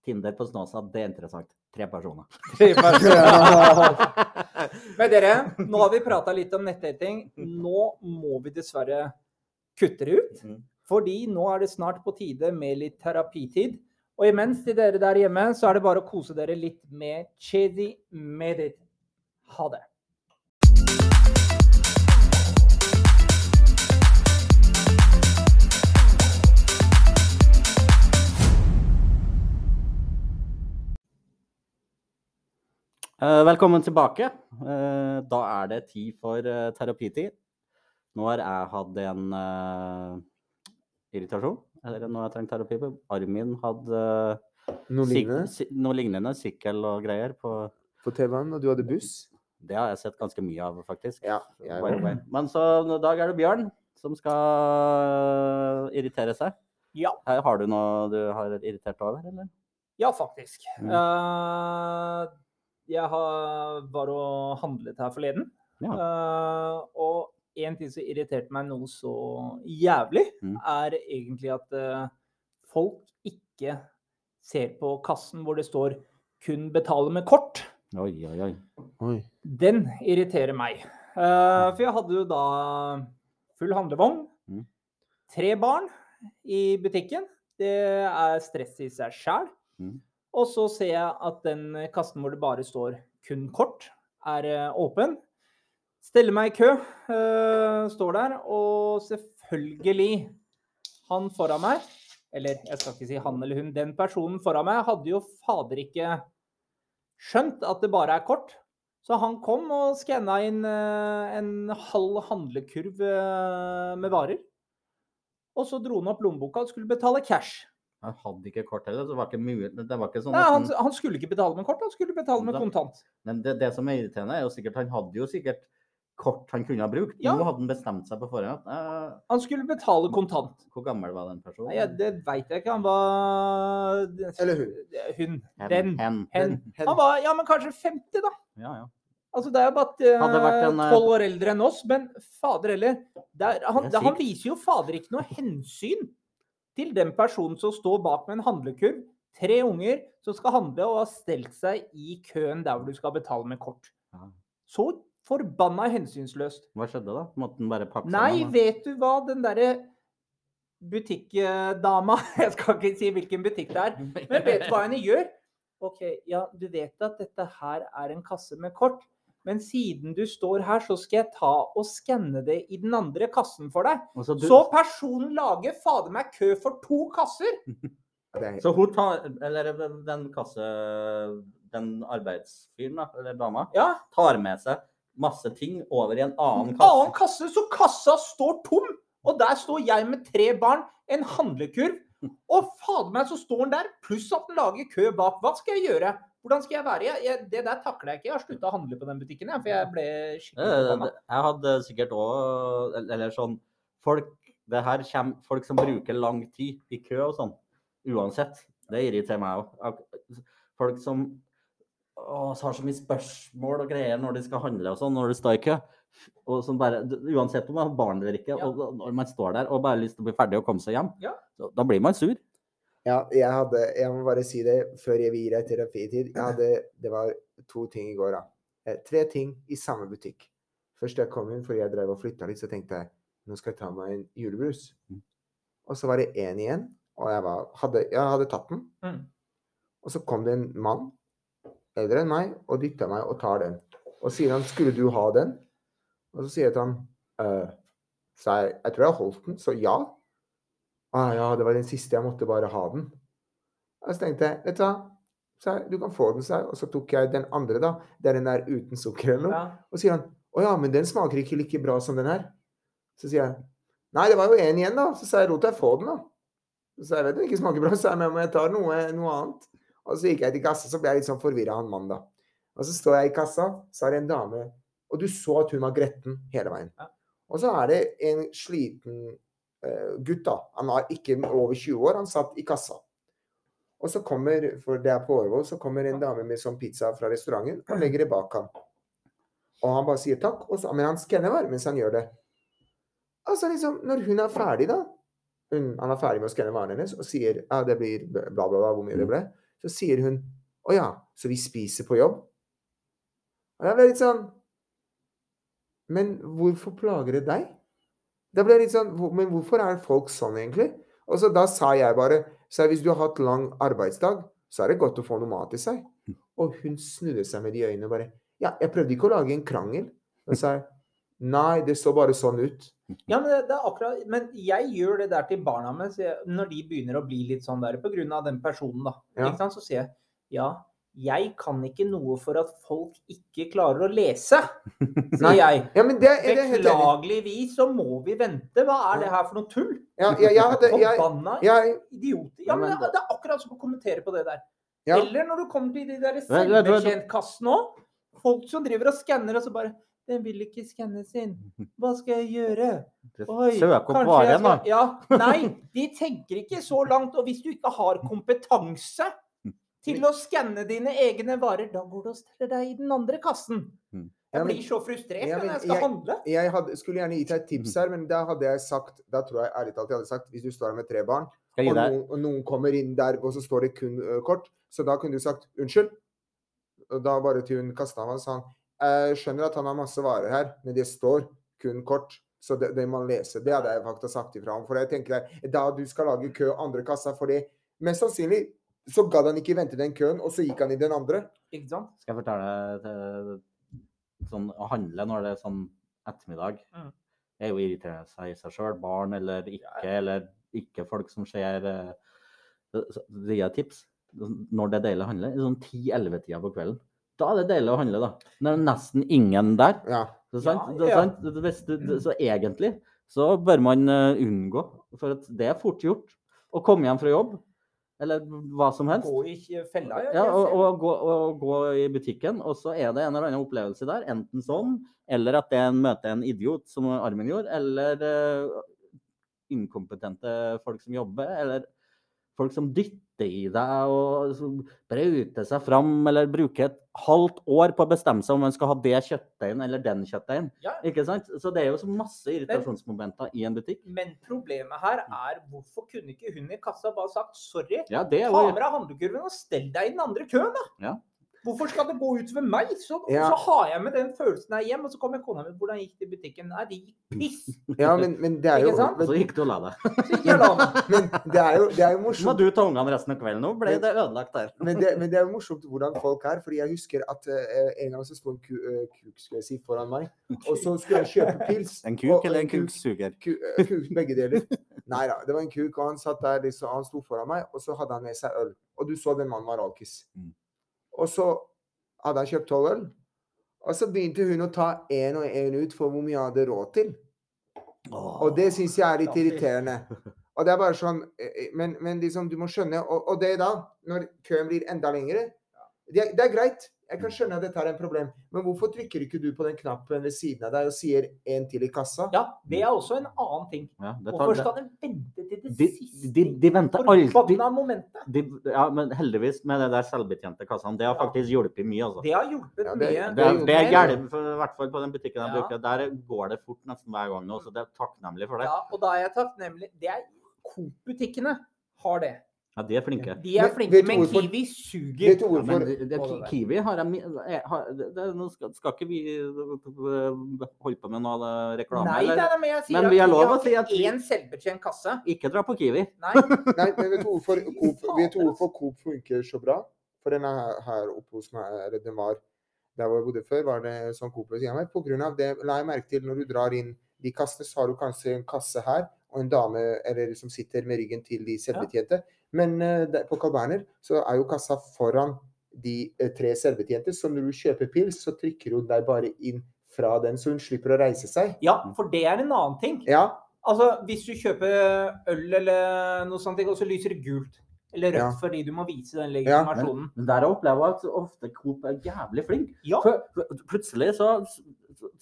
Tinder på Snåsa, det er interessant. Tre personer. Men dere, nå har vi prata litt om nettdating. Nå må vi dessverre kutte det ut. Mm. Fordi nå er det snart på tide med litt terapitid. Og imens til dere der hjemme, så er det bare å kose dere litt med Chedi Medit. Ha det. Velkommen tilbake. Eh, da er det tid for eh, terapitid. Nå har jeg hatt en uh, irritasjon, eller har jeg trengt terapi på. Armin hadde Noe lignende si- noe lignende, sykkel og greier. På, på TV-en, og du hadde buss? det har jeg sett ganske mye av, faktisk. Ja. jeg. Men så i dag er det Bjørn som skal irritere seg. Ja, Her har du noe du har irritert over, eller? ja faktisk. Mm. Eh, jeg har, var og handlet her forleden. Ja. Uh, og en ting som irriterte meg noe så jævlig, Mm. er egentlig at uh, folk ikke ser på kassen hvor det står 'kun betale med kort'. Oi, oi, oi. Oi. Den irriterer meg. Uh, for jeg hadde jo da full handlevogn, Mm. tre barn i butikken. Det er stress i seg sjæl. Mm. Og så ser jeg at den kassen hvor det bare står kun kort, er eh, åpen. Steller meg i kø, eh, står der, og selvfølgelig Han foran meg, eller jeg skal ikke si han eller hun, den personen foran meg hadde jo fader ikke skjønt at det bare er kort. Så han kom og skanna inn eh, en halv handlekurv eh, med varer. Og så dro han opp lommeboka og skulle betale cash. Jeg hadde ikke kort heller, det var ikke mulig. Det var ikke sånn Nei, at han, han- han skulle ikke betale med kort, han skulle betale med Da- kontant. Men det, det som er irriterende, er jo sikkert Han hadde jo sikkert kort han kunne ha brukt. Ja. Nå hadde han bestemt seg på forhånd. Eh, Han skulle betale kontant. hvor gammel var den personen? Nei, ja, det veit jeg ikke. Han var Eller hun. Hun. Hen, Den. Hen. Hen. Hen. Han var ja, men kanskje 50, da. Ja, ja. Altså, Det er jo bare en, eh, tolv år eldre enn oss, men fader heller er, han, han viser jo fader ikke noe hensyn til den personen som står bak med en handlekurv. Tre unger som skal handle og har stelt seg i køen der hvor du skal betale med kort. Så forbanna hensynsløst. Hva skjedde da? Måtte den bare pakke Nei, sammen? da? vet du hva, den derre butikkdama Jeg skal ikke si hvilken butikk det er. Men vet du hva henne gjør? OK, ja, du vet at dette her er en kasse med kort. Men siden du står her, så skal jeg ta og skanne det i den andre kassen for deg. Så, du, Så personen lager fader meg kø for to kasser! Er, så hun tar Eller den kasse... Den arbeidsfyren, da, eller dama, Ja, tar med seg masse ting over i en annen kasse. annen kasse. kasse, så kassa står tom! Og der står jeg med tre barn, en handlekurv. Og fader meg, så står han der, pluss at han lager kø bak. Hva skal jeg gjøre? Hvordan skal jeg være? Jeg, jeg, det der takler jeg ikke. Jeg har slutta å handle på den butikken, jeg, for jeg ble skikkelig. Jeg hadde sikkert òg Eller sånn Folk Det her kommer folk som bruker lang tid i kø og sånn. Uansett. Det irriterer meg òg. Folk som å, har så mye spørsmål og greier når de skal handle og sånn, når de står i kø. Og som bare, Uansett om man har barn eller ikke, Ja. og når man står der og bare har lyst til å bli ferdig og komme seg hjem, Ja. da blir man sur. Ja, jeg hadde Jeg må bare si det før jeg gir deg terapitid. Jeg hadde, det var to ting i går, da. Eh, Tre ting i samme butikk. Først jeg kom inn, fordi jeg drev og flytta litt, så tenkte jeg nå skal jeg ta meg en julebrus. Mm. Og så var det én igjen, og jeg, var, hadde, jeg hadde tatt den. Mm. Og så kom det en mann, eldre enn meg, og dytta meg og tar den. Og sier han 'skulle du ha den?' Og så sier jeg til han «Øh». Så jeg, jeg tror jeg holdt den, så ja. Ah, ja, det var den siste, jeg måtte bare ha den. Og så tenkte jeg, vet du hva, så jeg, du kan få den, sa jeg. Og så tok jeg den andre, da. Det er den der uten sukker eller noe. Ja. Og sier han, å ja, men den smaker ikke like bra som den her. Så sier jeg, nei, det var jo en igjen da. Så sa jeg, lot deg få den da. Så sa jeg, vet den ikke smaker bra, så jeg, må jeg ta noe, noe annet. Og så gikk jeg til kassa, så ble jeg litt sånn forvirret han mann da. Og så står jeg i kassa, så er det en dame, og du så at hun var gretten hele veien. Ja. Og så er det en sliten gutt da. Han var ikke over 20 år, han satt i kassa. Og så kommer, for det er på Årvoll, så kommer en dame med sånn pizza fra restauranten og legger det bak ham. Og han bare sier takk, så, men han skanner bare mens han gjør det. Altså liksom, når hun er ferdig da, hun, han er ferdig med å skanne varen hennes, og sier, ja, det blir bla bla bla, hvor mye det ble, så sier hun, å ja, så vi spiser på jobb? Og det ble litt sånn, men hvorfor plager det deg? Det ble litt sånn, men hvorfor er folk sånn egentlig? Og så da sa jeg bare, Så hvis du har hatt lang arbeidsdag, så er det godt å få noe mat i seg. Og hun snudde seg med de øynene og bare Ja, jeg prøvde ikke å lage en krangel. Og sa nei, det så bare sånn ut. Ja, men det, det er akkurat Men jeg gjør det der til barna mine når de begynner å bli litt sånn der av den personen, da. Ja. Så sier jeg ja, jeg kan ikke noe for at folk ikke klarer å lese, sier Nei. jeg. Ja, men det, er det. Beklageligvis så må vi vente. Hva er det her for noe tull? Ja, ja, Forbanna jeg, idioter. Ja, men det, det er akkurat som å kommentere på det der. ja, Eller når du kommer til de der selvbetjentkassene òg. Folk som driver og skanner, og så bare Den vil ikke skannes inn. Hva skal jeg gjøre? Oi, Søk opp varen, da. Ja, nei, de tenker ikke så langt. Og hvis du ikke har kompetanse til å skanne dine egne varer, da går du og steller deg i den andre kassen. Mm. Jeg blir så frustrert Ja, når jeg skal jeg- handle. jeg hadde, skulle gjerne gitt deg et tips her, men da hadde jeg sagt Da tror jeg ærlig talt jeg hadde sagt Hvis du står her med tre barn, og noen, og noen kommer inn der, og så står det kun uh, kort, så da kunne du sagt unnskyld. Og da bare til hun kasta meg, sa han jeg skjønner at han har masse varer her, men det står kun kort. Så det, det man leser, Det hadde jeg faktisk sagt ifra om. For jeg tenker deg, da du skal lage kø andre kassa, fordi mest sannsynlig så gadd han ikke vente den køen, og så gikk han i den andre. Ikke sant? Skal jeg fortelle til, sånn å handle når det er sånn ettermiddag? Mm. Er jo irriterende seg i seg sjøl, barn eller ikke, eller ikke folk som ser eh, Det gir tips. Når det er deilig å handle, i sånn 10-11-tida på kvelden. Da er det deilig å handle, da. Når det er nesten ingen der. Ja. Så, sant? Ja, Det er sant? Det- Hvis du, det- så egentlig så bør man eh, unngå, for at det er fort gjort å komme hjem fra jobb, eller hva som helst. Gå i fella, ja. Ja, og, og, gå, og gå i butikken, og så er det en eller annen opplevelse der. Enten sånn, eller at det er en møter en idiot, som Armin gjorde, eller uh, inkompetente folk som jobber, eller folk som dytter i deg og brauter seg fram, eller bruker et halvt år på å bestemme seg om man skal ha det kjøttdeigen eller den kjøttdeigen. Ja. Ikke sant? Så det er jo så masse irritasjonsmomenter i en butikk. Men problemet her er hvorfor kunne ikke hun i kassa bare sagt sorry? Ja, Ta med deg handlekurven og stell deg i den andre køen, da. Ja. Hvorfor skal det gå ut ved meg? Så, Ja. så har jeg med den følelsen her hjem, og så kommer kona mi. Hvordan gikk det i butikken? Nei, det gikk piss. ja, men, men det er jo? Så gikk du og la deg. Så gikk jeg og la meg. Men det er jo, det er jo morsomt. må du ta ungene resten av kvelden. Nå ble det ødelagt der. Men det, men det er jo morsomt hvordan folk er. fordi jeg husker at uh, en gang så sto en ku, uh, kuk skulle jeg si, foran meg, og så skulle jeg kjøpe pils. En kuk og eller en kuksuger? Kuk, eh, kuk, begge deler. Nei da, det var en kuk, og han satt der, liksom, han sto foran meg, og så hadde han med seg øl. Og du så den mannen var alkis. Mm. Og så hadde han kjøpt tolv øl, og så begynte hun å ta én og én ut for hvor mye han hadde råd til. Og det syns jeg er litt irriterende. Og det er bare sånn eh, eh, Men, men liksom, du må skjønne Og, og det da, når køen blir enda lengre det, det er greit. Jeg kan skjønne at dette er en problem. Men hvorfor trykker ikke du på den knappen ved siden av deg og sier en til i kassa? Ja, det er også en annen ting. Ja, tar, Hvorfor skal de vente til det de, siste de, de venter alltid de, Ja, men heldigvis med det der selvbetjente kassene. Det har faktisk hjulpet mye, altså. Det har hjulpet Ja, det- mye. Det, er- det er gærent, i hvert fall på den butikken jeg Ja. bruker. Der går det fort nesten hver gang nå, så det er takknemlig for det. Ja, og da er jeg takknemlig. Det er Coop-butikkene har det. Ja, de er flinke. De er Men flinke, vet men Kiwi suger. Vet du Ja, men hvorfor? det, det, det. Kiwi har jeg har, det, det, Nå skal, skal ikke vi øh, holde på med noe reklame, Nei, eller? nei, men jeg sier Men at vi har lov å si at én selvbetjent kasse. Ikke dra på Kiwi. Nei, Nei, men vet du hvorfor Coop, fader, hvorfor Coop funker så bra? For den er her, oppe hos meg, eller den var der hvor jeg bodde før, var det sånn Coop ved siden av meg. På grunn av det la jeg merke til når du drar inn de kassene, så har du kanskje en kasse her og en dame eller som sitter med ryggen til de selvbetjente. Men eh, på Carl Berner så er jo kassa foran de eh, tre selvbetjente, så når du kjøper pils, så trykker hun deg bare inn fra den, så hun slipper å reise seg. ja, for det er en annen ting. Ja, Altså, hvis du kjøper øl eller noe sånt, og så lyser det gult eller rødt Ja. fordi du må vise den Ja, men- Men der opplever jeg at ofte Coop er jævlig flink. Ja, For, for plutselig så,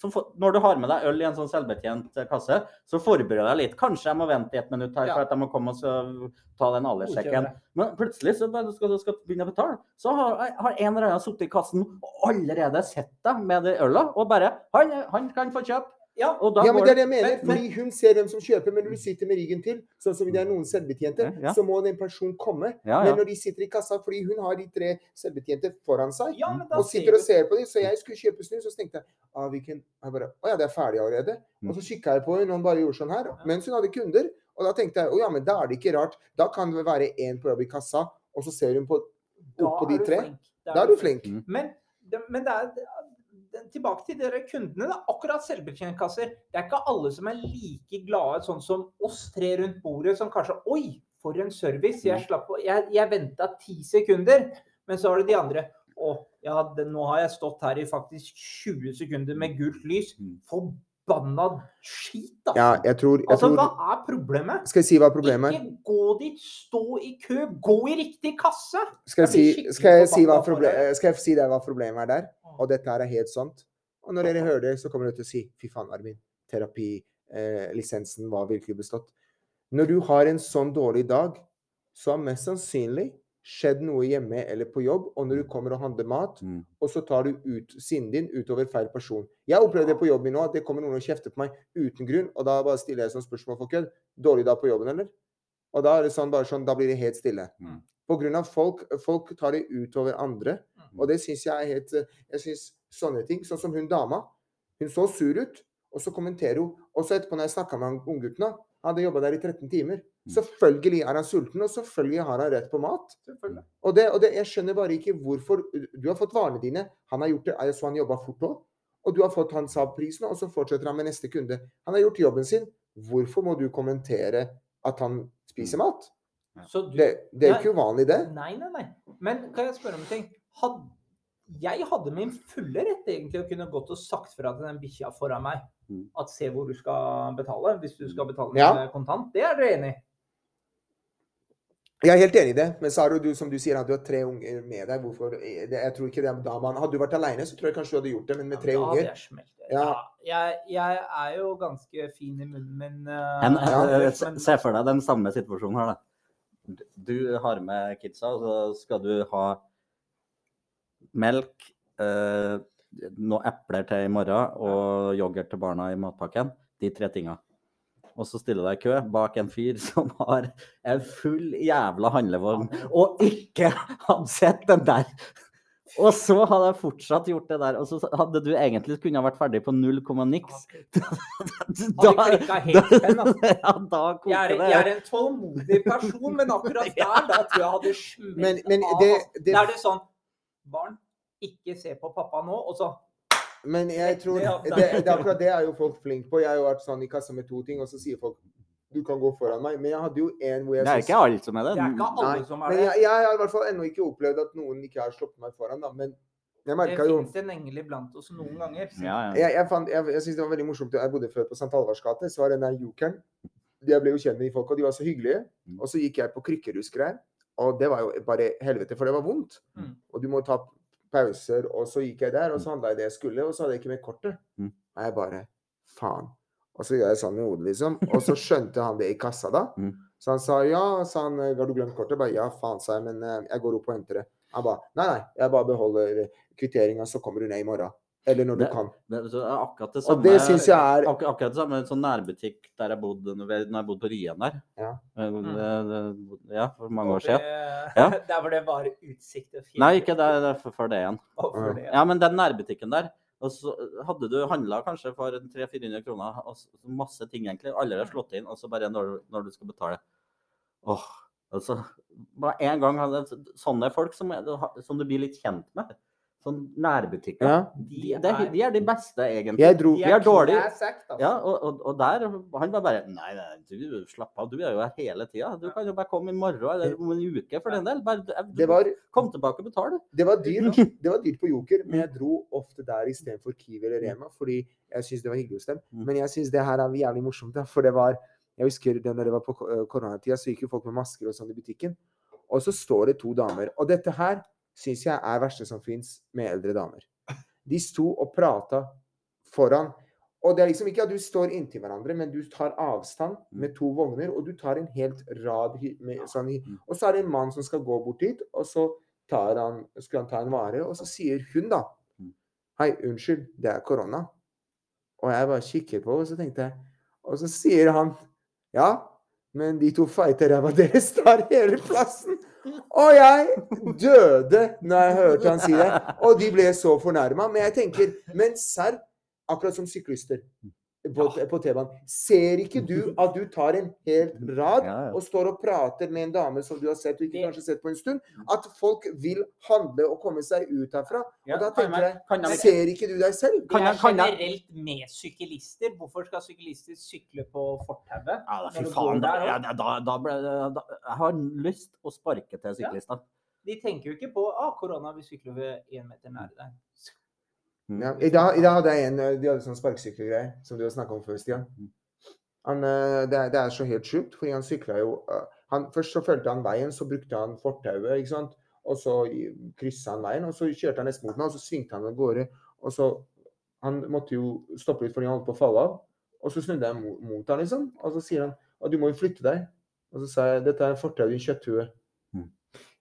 så Når du har med deg øl i en sånn selvbetjent eh, kasse, så forbereder jeg deg litt. Kanskje jeg må vente i et minutt her Ja. for at jeg må komme og så ta den alderssjekken. Men plutselig så bare skal du skal begynne å betale, så har, har en eller annen sittet i kassen og allerede sett deg med det og bare Han, han kan få kjøpe. Ja. Og da Ja, men det er det jeg mener. Men- fordi hun ser hvem som kjøper, men når du sitter med ryggen til, sånn som det er noen selvbetjente, Ja, så må den personen komme. Ja, Men når de sitter i kassa, fordi hun har de tre selvbetjente foran seg, ja, og sitter og ser på dem, så jeg skulle kjøpe snus, og så tenkte jeg ah, kan... jeg bare, Å ja, det er ferdig allerede. Mm. Og så kikka jeg på henne, og hun bare gjorde sånn her, mens hun hadde kunder. Og da tenkte jeg å ja, men da er det ikke rart. Da kan det være én på jobb i kassa, og så ser hun på, opp på de er du tre. flink. Da er du flink. Mm. Men, det, men det er tilbake til dere kundene. Er akkurat selvbetjeningskasser. Det er ikke alle som er like glade sånn som oss tre rundt bordet, som kanskje Oi, for en service! Jeg Mm. slapp å Jeg, jeg venta ti sekunder. Men så har du de andre. Å, ja, det, nå har jeg stått her i faktisk 20 sekunder med gult lys. Mm. Forbanna skit, altså. Ja, jeg tror, jeg altså, tror hva er problemet? Skal jeg si hva problemet er? Ikke gå dit, stå i kø, gå i riktig kasse! Skal jeg, si, skal, jeg si hva forbanna for proble det. skal jeg si deg hva problemet er der? Og dette her er helt sant. Og når dere hører det, så kommer dere til å si fy faen, Armin. Terapilisensen eh, var virkelig bestått. Når du har en sånn dårlig dag, så er mest sannsynlig skjedd noe hjemme eller på jobb. Og når du kommer og handler mat, Mm. og så tar du ut sinnet din utover feil person. Jeg opplevde det på jobben min nå, at det kommer noen og kjefter på meg uten grunn. Og da bare stiller jeg sånn spørsmål for kødd. Dårlig dag på jobben, eller? Og da er det sånn, bare sånn, da blir det helt stille. Mm. På grunn av folk, folk tar det utover andre. Mm. Og det syns jeg er helt eh, Jeg syns sånne ting Sånn som hun dama. Hun så sur ut, og så kommenterer hun. Og så etterpå, når jeg snakka med unggutten, han hadde jobba der i 13 timer. Mm. Selvfølgelig er han sulten, og selvfølgelig har han rett på mat. Og, det, og det, jeg skjønner bare ikke hvorfor Du har fått varene dine. Han har gjort det, jeg så han jobba fort òg. Og du har fått han Saab-prisen, og så fortsetter han med neste kunde. Han har gjort jobben sin. Hvorfor må du kommentere at han spiser mat? Så du, Det, det er jo ikke uvanlig, det. Nei, nei, nei. Men kan jeg spørre om en ting? Had, jeg hadde min fulle rett egentlig å kunne gått og sagt fra til den bikkja foran meg Mm. At se hvor du skal betale, hvis du skal betale Ja. med kontant. Det er dere enig i? Jeg er helt enig i det, men så har du, som du sier, at du har tre unger med deg. Hvorfor? Jeg tror ikke det er da man, Hadde du vært alene, så tror jeg kanskje du hadde gjort det, men med tre Ja, unger jeg. Ja. Ja, jeg, jeg er jo ganske fin i munnen, men Uh, En, Ja, eh, men- se- Se for deg den samme situasjonen her, da. Du har med kidsa, og så skal du ha melk, eh, noen epler til i morgen og yoghurt til barna i matpakken. De tre tinga. Og så stiller deg i kø bak en fyr som har en full jævla handlevogn, og ikke hadde sett den der. Og så hadde jeg fortsatt gjort det der, og så hadde du egentlig kunnet vært ferdig på null komma niks. Da, da, da, altså. Ja, da jeg, koker er, det. jeg er en tålmodig person, men akkurat der, da tror jeg hadde men av. det, altså. det Da er det sånn Barn, ikke se på pappa nå. Og så Men jeg tror Det- det, det- det, akkurat det er jo folk flinke på. Jeg har jo vært sånn i kassa med to ting, og så sier folk du kan gå foran meg. Men jeg hadde jo en hvor jeg Det er ikke alle som er det. Det er ikke alle Nei, som er det. jeg, jeg har i hvert fall ennå ikke opplevd at noen ikke har slått meg foran, da. Men jeg Det merka jo finnes en engel iblant oss noen ganger. Ja, ja. Jeg, jeg, fant- jeg, jeg synes det var veldig morsomt. Jeg bodde før på St. Halvards gate. Så var den der jokeren Jeg ble jo kjent med de folka, de var så hyggelige. Mm. Og så gikk jeg på krykker. Og det var jo bare helvete, for det var vondt. Mm. Og du må ta pauser. Og så gikk jeg der, og så handla jeg det jeg skulle, og så hadde jeg ikke med kortet. Mm. Og jeg bare Faen. Og så gjør jeg sånn med hodet, liksom. Og så skjønte han det i kassa, da. Mm. Så han sa ja. sa han, har du glemt kortet? Jeg bare ja, faen, sa jeg, men eh, jeg går opp og henter det. Han ba nei, nei, jeg bare beholder kvitteringa, så kommer du ned i morgen. Eller når du Det- kan. Det det er akkurat det Og samme. det syns jeg er Ak akkurat det samme sånn nærbutikk der jeg bodde når jeg bodde på Ryen der. Ja. Eh, det- det- Ja, for mange år siden. det- Ja. Der hvor det var utsikt og fint? Nei, ikke der, det er for- før det igjen. Og for det. Ja, men den nærbutikken der. Og så hadde du handla kanskje for 300-400 kroner, og så masse ting egentlig. Alle har slått inn, og så bare når, når du skal betale. Åh, altså Bare en gang hadde sånne folk som, som du blir litt kjent med. Sånn nærbutikker. Ja. De, er- de er de beste, egentlig. Jeg dro De er dårlige. altså. Ja, og, og, og der Han var bare Nei, nei, du slapp av, du er jo her hele tida. Du kan jo bare komme i morgen eller om en uke for den del. Bare, du, Det var, Kom tilbake og betal, du. det var dyrt det var dyrt på Joker, men jeg dro ofte der istedenfor Kiwi eller Rema, fordi jeg syns det var hyggelig hos dem. Mm. Men jeg syns det her er jævlig morsomt, da, for det var Jeg husker det når det var på eh, koronatida, så gikk jo folk med masker og sånn i butikken. Og så står det to damer. Og dette her syns jeg er verste som fins med eldre damer. De sto og prata foran. Og det er liksom ikke at du står inntil hverandre, men du tar avstand med to vogner, og du tar en helt rad med sånn Mm. Og så er det en mann som skal gå bort dit, og så tar han, skal han ta en vare, og så sier hun da Mm. Hei, unnskyld, det er korona. Og jeg bare kikker på, og så tenkte jeg Og så sier han Ja, men de to feite ræva deres tar hele plassen. Og jeg døde når jeg hørte han si det. Og de ble så fornærma. Men jeg tenker Men serr, akkurat som syklister. På, på T-banen. Ser ikke du at du tar en hel rad Ja, ja. og står og prater med en dame som du har sett og ikke Det- kanskje sett på en stund? At folk vil handle og komme seg ut herfra. Ja, Og da tenker jeg- kan jeg, jeg- ser ikke du deg selv? Kan jeg- kan jeg- generelt med syklister. Hvorfor skal syklister sykle på fortauet? Ja, fy faen. Da, der ja, da, da ble da, Jeg har lyst å sparke til syklister. De tenker jo ikke på ah, korona, vi sykler ved én meter nær deg. Mm. Ja, i, dag, I dag hadde jeg en eh, De hadde sånn sparkesykkelgreie som du har snakka om før, Stian. Han, eh, det, det er så helt sjukt, fordi han sykla jo eh, han, Først så fulgte han veien, så brukte han fortauet, ikke sant. Og så kryssa han veien, og så kjørte han nesten mot meg, og så svingte han av gårde. Og så Han måtte jo stoppe litt fordi han holdt på å falle av. Og så snudde jeg mot, mot han, liksom. Og så sier han at du må jo flytte deg. Og så sa jeg dette er fortauet, i kjøtthue.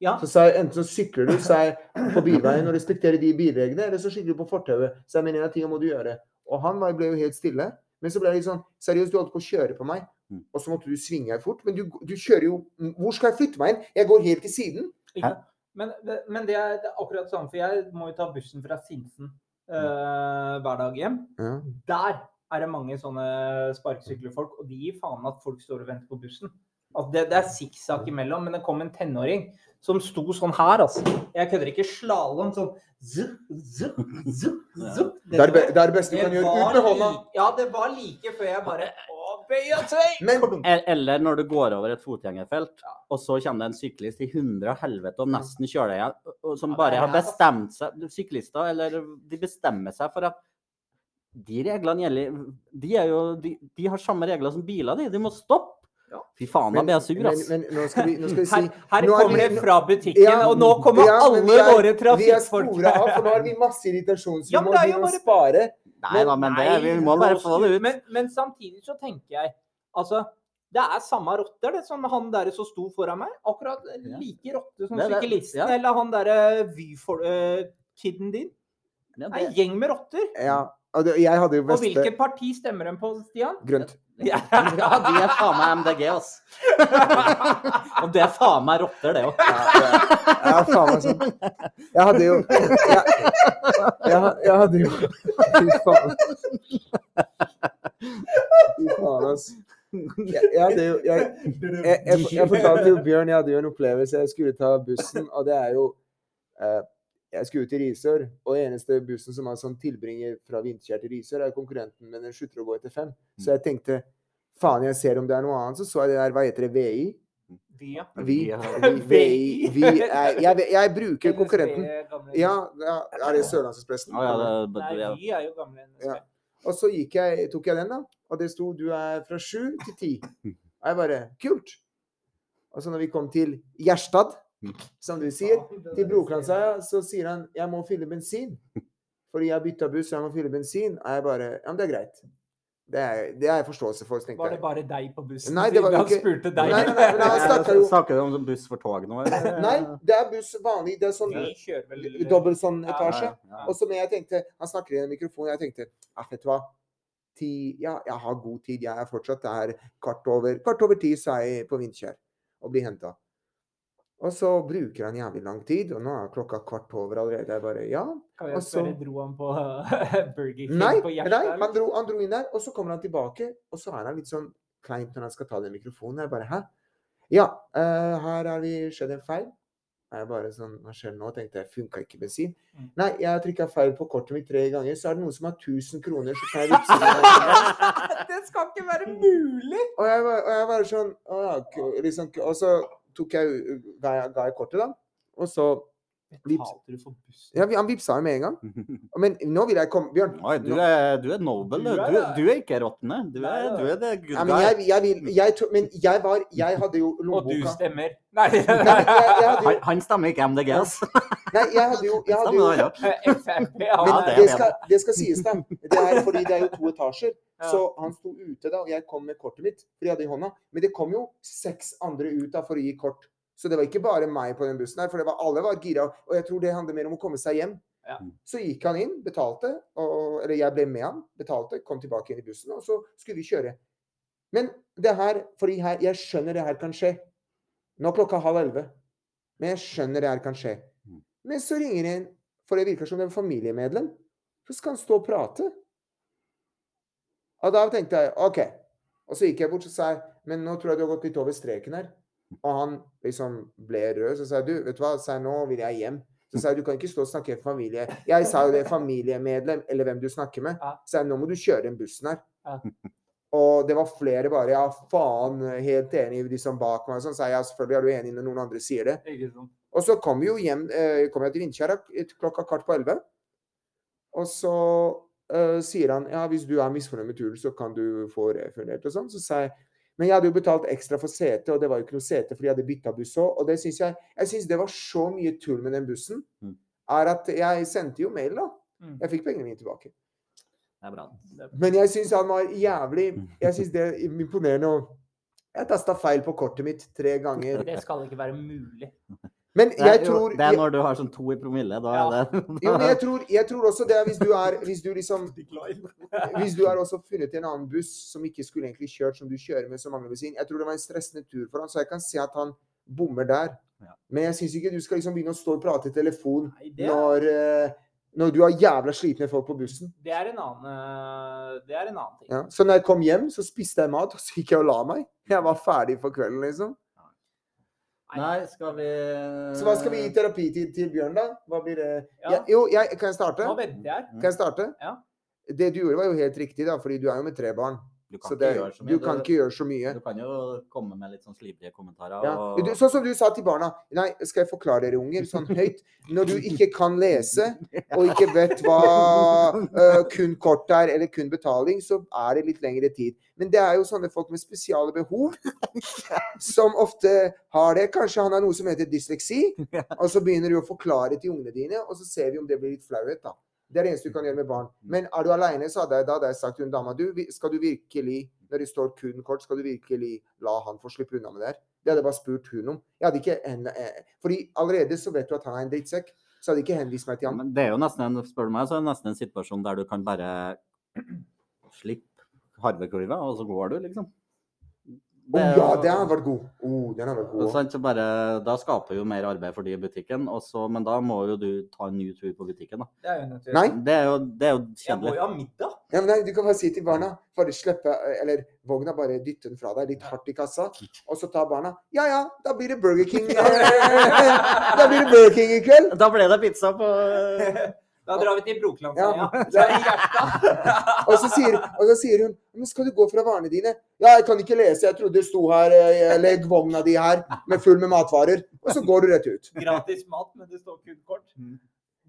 Ja, Så sier, enten så sykler du sier, på bilveien og respekterer de bilreglene, eller så sykler du på fortauet. Så jeg mener en av må du gjøre. Og han var, ble jo helt stille. Men så ble det litt sånn Seriøst, du holdt på å kjøre på meg, Mm. og så måtte du svinge fort. Men du, du kjører jo Hvor skal jeg flytte meg inn? Jeg går helt til siden. ikke? Men, det- men det, er, det er akkurat sånn, for jeg må jo ta bussen fra Sinsen øh, hver dag hjem. Ja. Der er det mange sånne sparkesykkelfolk, og de gir faen at folk står og venter på bussen. At det, det er sikksakk imellom, men det kom en tenåring som sto sånn her, altså. Jeg kødder ikke. Slalåm sånn zup, zup, zup, zup. Det er det er det beste du kan gjøre. Ut med hånda. Ja, det var like før jeg bare Å, bøy og! Men Eller når du går over et fotgjengerfelt, og så kommer det en syklist i hundre og helvete og nesten kjører deg igjen, som bare har altså. bestemt seg Syklister, eller de bestemmer seg for at de reglene gjelder De, er jo, de, de har samme regler som biler, de. De må stoppe. Fy faen, da men, blir jeg sur, ass. men nå skal vi, nå skal vi si Her, her er kommer vi- det fra butikken, Ja, og nå kommer ja, alle vi er- våre Vi er trafikkfolk spora av, for nå har vi masse irritasjon, så vi Ja, men må å spare. Nei da, men det, vi må bare få det ut. Men, men samtidig så tenker jeg Altså, det er samme rotter, det som han der som sto foran meg. Akkurat like rotte som syklisten, ja. eller han derre Vy-kiden din. Det er en gjeng med rotter. Ja, og det, hadde jo Og hvilket parti stemmer de på, Stian? Grønt. Ja. de er faen meg MDG, ass. Og det er faen meg rotter, det òg. Ja, faen meg sånn. Jeg hadde jo Jeg, jeg, hadde jo Fy faen. Fy faen, ass. Jeg, jeg hadde jo jeg, jeg fortalte jo Bjørn jeg hadde jo en opplevelse. Jeg skulle ta bussen, og det er jo eh, Jeg skulle ut til Risør, og eneste bussen som er sånn tilbringer fra Vinterkjær til Risør, er konkurrenten, men den slutter å gå etter fem. Så jeg tenkte faen, jeg ser om det er noe annet. Så så jeg det der, hva heter det, VI? Vi, ja. Vi, vi, VI, vi jeg, jeg bruker konkurrenten. Ja, ja, er det det, Nei, vi er jo gamle. Ja. Og så gikk jeg, tok jeg den, da. Og det sto 'du er fra sju til ti'. Og jeg bare 'kult'. Og så når vi kom til Gjerstad, som du sier, til Broklandsheia, så sier han 'jeg må fylle bensin'. Fordi jeg bytta buss, og jeg må fylle bensin. Og jeg bare 'ja, men det er greit'. Det er, det er forståelse for, tenkte Var det bare deg på bussen? Nei, det var siden han spurte deg. Nei, nei, nei, nei, jo- Snakker du om buss for tog nå? Nei, det er buss vanlig. Det er sånn vel dobbel sånn Ja, etasje. Ja, ja. Og så jeg tenkte, Han snakker i en mikrofon, jeg tenkte ah, vet du hva? Ti, ja, jeg har god tid. Jeg er fortsatt der kvart over, kvart over ti, så er jeg på Vindkjær og blir henta. Og så bruker han jævlig lang tid, og nå er klokka kvart over allerede. Jeg bare ja. Kan vi spørre, dro han på Burger King Nei, på nei Gjerstad? han, dro, han dro inn der, og så kommer han tilbake, og så er han litt sånn kleint når han skal ta den mikrofonen. Jeg bare hæ? Ja, uh, her har vi skjedd en feil. Jeg bare sånn, Hva skjer nå? tenkte jeg. Funka ikke bensin? Mm. Nei, jeg har trykka feil på kortet mitt tre ganger. Så er det noen som har 1000 kroner, så kan jeg vippse det. skal ikke være mulig! Og jeg bare og jeg var sånn å, ja, liksom, Og så tok jeg, ga, jeg, ga kortet, da. Og så. Betalte du for bussen? Ja, han vippsa jo med en gang. Men nå vil jeg komme Bjørn. Oi, du er, du er noble, Du du. er Du, er ikke råtne. Du Nei, er, det good er good ja, men jeg, jeg vil jeg, to- Men jeg var Jeg hadde jo Og du stemmer. Nei, Nei, jeg, jeg hadde jo Han, han stemmer ikke MDG, altså. Nei, jeg hadde jo, jeg hadde jo Men er det. skal, det skal sies, da. Det er fordi det er jo to etasjer. Så han sto ute da, og jeg kom med kortet mitt, for jeg hadde i hånda. Men det kom jo seks andre ut da for å gi kort. Så det var ikke bare meg på den bussen her, for det var, alle var gira. Og jeg tror det handler mer om å komme seg hjem. Ja. Så gikk han inn, betalte, og, eller jeg ble med han, betalte, kom tilbake inn i bussen, og så skulle vi kjøre. Men det her, fordi her, jeg skjønner det her kan skje. Nå er klokka halv elleve. Men jeg skjønner det her kan skje. Mm. Men så ringer en, for det virker som det er en familiemedlem, så skal han stå og prate. Og da tenkte jeg OK. Og så gikk jeg bort og sa jeg, men nå tror jeg du har gått litt over streken her. Og han liksom ble rød. Så sa jeg du, vet du hva, sa jeg, nå vil jeg hjem. Så sa jeg du kan ikke stå og snakke familie. Jeg sa jo det, familiemedlem, eller hvem du snakker med. Så jeg, nå må du kjøre den bussen her. Og det var flere bare Ja, faen, helt enig, de som bak meg. Sånn, så sa jeg ja, selvfølgelig er du enig når noen andre sier det. Og så kom vi jo hjem eh, kom jeg til Vindkjær, klokka kvart på elleve. Og så eh, sier han ja, hvis du er misfornøyd med turen, så kan du få refundert og sånn. Så sa jeg men jeg hadde jo betalt ekstra for sete, og det var jo ikke noe sete fordi jeg hadde bytta buss òg. Og det syns jeg Jeg syns det var så mye tull med den bussen. Mm. Er at jeg sendte jo mail, da. Mm. Jeg fikk pengene mine tilbake. Det er bra. Men jeg syns han var jævlig Jeg syns det er imponerende. Og jeg tasta feil på kortet mitt tre ganger. Det skal ikke være mulig. Men Det er, jeg jo, tror det er når du har sånn to i promille. Da Ja. er det Jo, men jeg tror, jeg tror også det er hvis du er Hvis du liksom Hvis du har også funnet en annen buss som ikke skulle egentlig kjørt, som du kjører med, som mangler bensin. Jeg tror det var en stressende tur for han, så jeg kan se at han bommer der. Men jeg syns ikke du skal liksom begynne å stå og prate i telefon Nei, er, når, eh, når du har jævla slitne folk på bussen. det, er en annen, eh, det er en annen ting. Ja. Så når jeg kom hjem, så spiste jeg mat, og så gikk jeg og la meg. Jeg var ferdig for kvelden, liksom. Nei, skal vi Så hva skal vi gi terapitid til Bjørn, da? Hva blir det? Ja. Jeg- jo, jeg, kan jeg starte? Nå venter jeg. Kan jeg starte? Ja. Det du gjorde, var jo helt riktig, da, fordi du er jo med tre barn. Du kan Så ikke gjøre du kan ikke gjøre så mye. Du kan jo komme med litt sånn slibrige kommentarer. Ja. Og... Du, sånn som du sa til barna. Nei, skal jeg forklare dere, unger, sånn høyt. Når du ikke kan lese, og ikke vet hva uh, kun kort er, eller kun betaling, så er det litt lengre tid. Men det er jo sånne folk med spesiale behov, som ofte har det. Kanskje han har noe som heter dysleksi, og så begynner du å forklare til ungene dine, og så ser vi om det blir litt flauhet, da. Det er det eneste du kan gjøre med barn. Men er du aleine, så hadde jeg, da hadde jeg sagt til hun dama du, skal du virkelig, når det står kun kort, skal du virkelig la han få slippe unna med det her? Det hadde jeg bare spurt hun om. Jeg hadde ikke en, eh, fordi allerede så vet du at han er en drittsekk, så hadde jeg ikke henvist meg til han. Men det er jo nesten en, spør du meg, så er det nesten en situasjon der du kan bare slippe harveklyva, og så går du, liksom. Det, oh, ja, den har vært god. Oh, den har vært god. Sant, så bare, da skaper jo mer arbeid for de i butikken, og så, men da må jo du ta en ny tur på butikken. da. Det er jo nødvendig. Nei. Det er jo, det er jo Jeg må jo ha middag. Ja, men nei, du kan bare si til barna bare slippe, eller vogna bare dytte den fra deg litt hardt i kassa, og så tar barna Ja ja, da blir det Burger King. da blir det Burger King i kveld. Da ble det pizza på Da drar vi til Brokeland. Ja. Ja. Og så sier, og så sier hun Men skal du gå fra varene dine? Ja, jeg kan ikke lese. Jeg trodde det sto her eh, Legg vogna di her med full med matvarer. Og så går du rett ut. Gratis mat, men det står kun kort.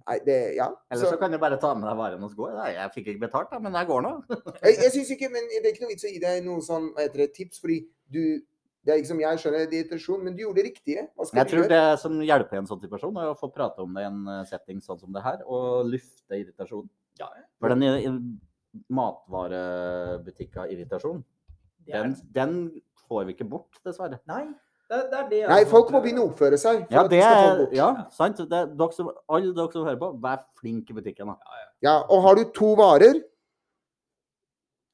Nei, det Ja. Eller Så, så kan du bare ta med deg varene og så gå. Jeg fikk ikke betalt, da, men jeg går nå. jeg jeg syns ikke Men det er ikke noe vits å gi deg noe sånn hva heter det, tips, fordi du det er liksom, Jeg skjønner det er irritasjon, men du gjorde det riktige. Hva skal Jeg du tror gjøre? det som hjelper en sånn situasjon, er å få prate om det i en eh, setting sånn som det her, og lufte irritasjon. Ja, For den matvarebutikka-irritasjonen, matvarebutikker-irritasjon, er den, den får vi ikke bort, dessverre. Nei, det, det er det Nei, folk må begynne å oppføre seg. for Ja, at det skal få er bort. ja, sant. Det, er dere som, alle dere som hører på, vær flinke i butikken. da. Ja, og har du to varer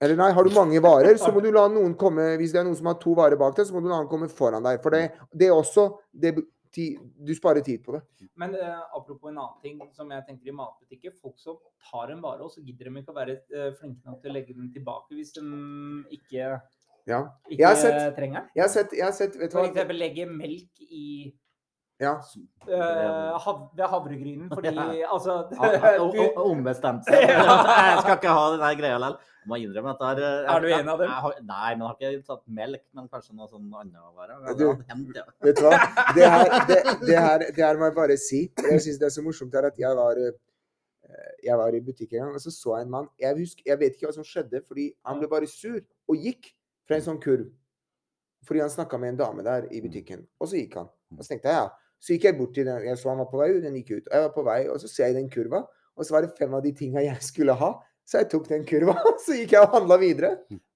Eller nei, har du mange varer, så må du la noen komme Hvis det er noen som har to varer bak deg, så må du la noen komme foran deg. For det, det er også det, Du sparer tid på det. Men eh, apropos en annen ting som jeg tenker i matbutikker. Folk som tar en vare, og så gidder de ikke å være eh, flinke nok til å legge den tilbake hvis de ikke, Ja. ikke sett- trenger den. Jeg har sett, jeg har sett For eksempel legge melk i Ja. eh, hav, ved havregrynen fordi altså Ombestemt seg. Ja. Jeg skal ikke ha den greia likevel. Må innrømme at der, er Er du en av dem? Jeg jeg, nei, men jeg har ikke tatt melk, men kanskje noe sånn annet vare. Du- hent, ja. Vet du hva? Det her, det, det her, det her må jeg bare si. Jeg syns det er så morsomt her at jeg var eh, jeg var i butikk en gang, og så så jeg en mann. Jeg, husker, jeg vet ikke hva som skjedde, fordi han ble bare sur og gikk fra en sånn kurv. Fordi han snakka med en dame der i butikken. Og så gikk han. Og så tenkte jeg ja. Så gikk jeg bort til den. Jeg så han var på vei ut, den gikk ut. Og jeg var på vei, og så ser jeg den kurva, og så var det fem av de tinga jeg skulle ha. Så jeg tok den kurva, så gikk jeg og handla videre.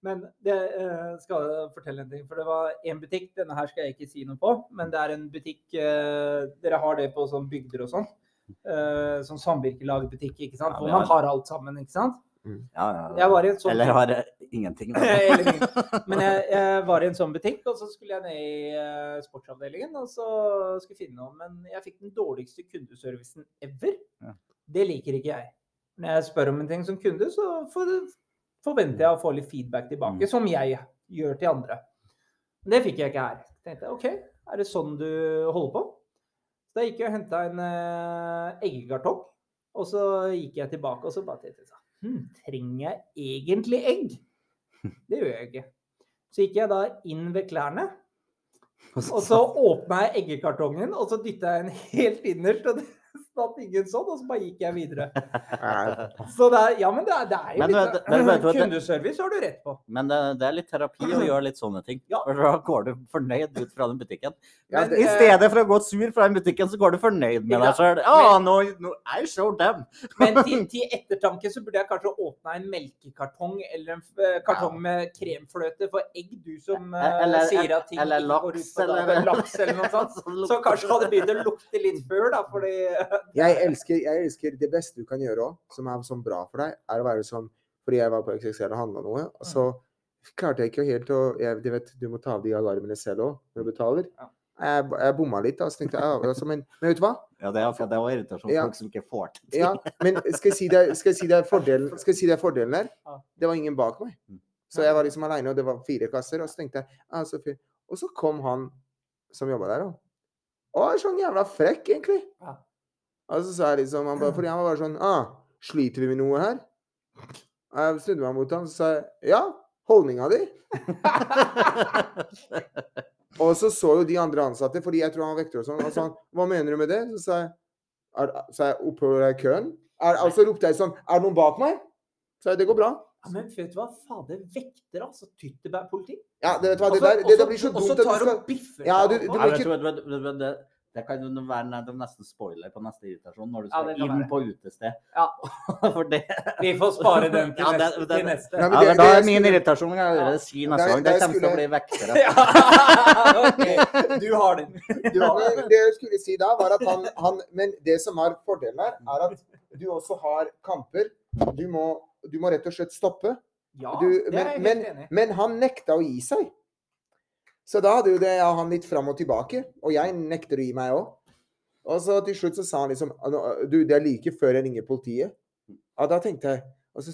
Men det eh, skal jeg fortelle en ting. For det var en butikk, denne her skal jeg ikke si noe på, men det er en butikk eh, Dere har det på sånn bygder og sånn. Eh, sånn samvirkelagbutikk, ikke sant. Hvor man har- har alt sammen, ikke sant. Ja, ja. Jeg var i en sånn Eller har ingenting. Men jeg, jeg var i en sånn butikk, og så skulle jeg ned i eh, sportsavdelingen og så skulle finne noe. Men jeg fikk den dårligste kundeservicen ever. Ja. Det liker ikke jeg. Når jeg spør om en ting som kunde, så for, forventer jeg å få litt feedback tilbake, Mm. som jeg gjør til andre. Men Det fikk jeg ikke her. tenkte jeg, OK, er det sånn du holder på? Så da gikk jeg og henta en eh, eggekartong, og så gikk jeg tilbake og så bare tenkte jeg sånn hm, Trenger jeg egentlig egg? Det gjør jeg ikke. Så gikk jeg da inn ved klærne, og så åpna jeg eggekartongen, og så dytta jeg den helt innerst. og det satt ingen sånn, og så bare gikk jeg videre. Så det er, ja, men det er, det er jo Men litt men, men at Kundeservice har du rett på. Men det, det er litt terapi å gjøre litt sånne ting. Ja. For da går du fornøyd ut fra den butikken. Ja, Men, I stedet for å gå sur fra den butikken, så går du fornøyd med ja, deg sjøl. Ja, Ah, er I dem. them. Men til, til ettertanke så burde jeg kanskje åpna en melkekartong eller en f- kartong med kremfløte for egg, du som eh, Eller- sier at ting eller ikke går ut på eller- laks eller noe sånt. Så kanskje hadde begynt å lukte litt før, da, fordi Jeg elsker, jeg elsker det beste du kan gjøre òg, som er sånn bra for deg, er å være sånn Fordi jeg var på XXL og handla noe, og så klarte jeg ikke helt å jeg, Du vet, du må ta av de alarmene selv òg når du betaler. Jeg, jeg bomma litt, da, så tenkte jeg altså, men, men vet du hva? Ja, det er, det er irritasjon Ja. folk som ikke får til ting. Ja, men skal jeg si deg, si fordelen, si fordelen der? Det var ingen bak meg. Mm. Så jeg var liksom aleine, og det var fire kasser. Og så tenkte jeg ah, så. Og så kom han som jobba der, og Å, sånn jævla frekk, egentlig. Og så sa jeg liksom han bare, Fordi han var bare sånn ah, Sliter vi med noe her? Og jeg snudde meg mot han og sa jeg, ja, holdninga di. Og så så jo de andre ansatte, fordi jeg tror han var vekter og sånn, og sa han, hva mener du med det? Så sa jeg, er, sa jeg oppover køen? Er, og så ropte jeg sånn, er det noen bak meg? Så jeg, det går bra. ja, Men vet du hva? Fader, vekter, altså. Tyttebærpoliti. Ja, det, vet du hva, det, der, det, det, blir så dumt at du skal og biffer Ja, seg du- du Ja, du, vet ikke- du, vet, du, vet, du, det, kan jo være det nesten spoiler på neste irritasjon når du skal ja, inn være. på utested. Ja. For det Vi får spare den til, Ja, det- neste, det- til neste. Ja, ja, det- ja, Da det er min skulle- irritasjon jeg si neste gang. Det kommer til å bli vektere. Ja, ok, du har den. Du har det jeg skulle si da, var at han, han Men det som er fordelen her, er at du også har kamper. Du må, du må rett og slett stoppe. Ja, Du, det er jeg helt enig i. men han nekta å gi seg. Så da hadde jo det ja, han litt fram og tilbake. Og jeg nekter å gi meg òg. Og så til slutt så sa han liksom «Ah, Du, det er like før jeg ringer politiet. Og da tenkte jeg og så,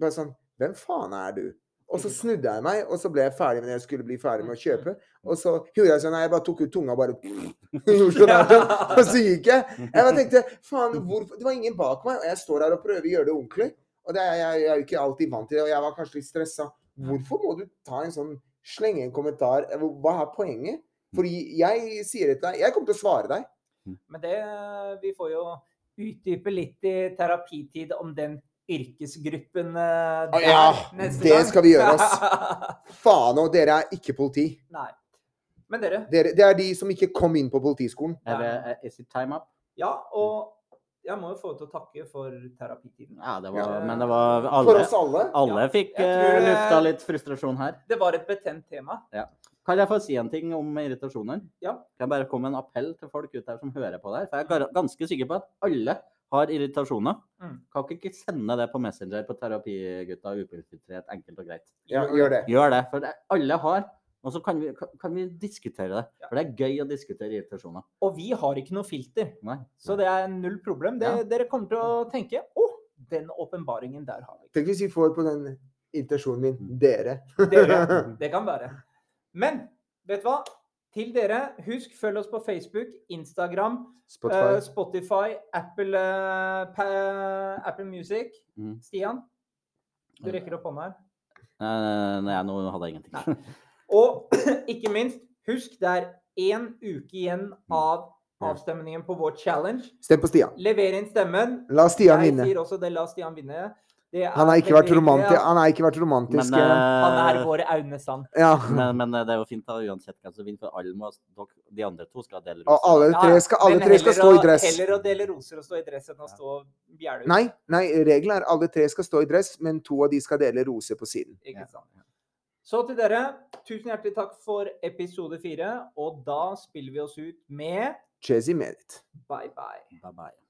bare sånn Hvem faen er du? Og så snudde jeg meg, og så ble jeg ferdig med det jeg skulle bli ferdig med å kjøpe. Og så gjorde jeg sånn jeg bare tok ut tunga og bare Og så gikk jeg. Jeg bare tenkte Faen, hvorfor Det var ingen bak meg, og jeg står her og prøver å gjøre det ordentlig. Og det er, jeg, jeg er jo ikke alltid vant til det, og jeg var kanskje litt stressa. Hvorfor må du ta en sånn Slenge en kommentar? Hva er poenget? Fordi jeg sier det til deg Jeg kommer til å svare deg. Men det, vi får jo utdype litt i terapitid om den yrkesgruppen der ah, ja, neste det skal vi gjøre, oss. Faen òg, dere er ikke politi. Nei. Men dere, Dere, det er de som ikke kom inn på politiskolen. Er det, is it time up? ja, og jeg må jo få til å takke for terapitiden. Ja, det var, men det var For oss alle. alle Ja, fikk tror eh, lufta litt frustrasjon her. Det var et betent tema. Kan jeg få si en ting om irritasjoner? Ja. Kan jeg bare komme med en appell til folk ut her som hører på det her? For jeg er ganske sikker på at alle har irritasjoner. Mm. Kan ikke sende det på Messenger på Terapigutta upilfiltrert, enkelt og greit. Ja, gjør det. Gjør det, for det, alle har. Og så kan vi, kan, vi diskutere det. Ja. For det er gøy å diskutere irritasjoner. Og vi har ikke noe filter, Nei. så det er null problem. Det, Ja. Dere kommer til å tenke å, den åpenbaringen der har vi. Tenk hvis vi får på den irritasjonen min dere. Dere. Det kan være. Men vet du hva? Til dere, husk følg oss på Facebook, Instagram, Spotify. uh, Spotify Apple, uh, pa, Apple Music. Mm. Stian, du rekker opp hånda her. Nei, nei, nå hadde jeg ingenting. Og ikke minst, husk det er én uke igjen av avstemningen på vår challenge. Stem på Stian. Lever inn stemmen. La Stian Jeg vinne. sier også det, la Stian vinne. Er Han har ikke vært, romantisk. han har ikke vært romantisk. Men, uh, Han er eh, vår Aune Sand. ja. men, men det er jo fint da, uansett hvem som vinner, for alle må, de andre to skal dele Og alle tre skal, alle tre skal stå stå i dress. Heller å dele roser og stå i dress enn å stå ut. Nei, nei, regelen er alle tre skal stå i dress, men to av de skal dele roser på siden. Ikke sant? Så til dere, tusen hjertelig takk for episode fire. Og da spiller vi oss ut med Chezi Medit. bye bye. Bye bye.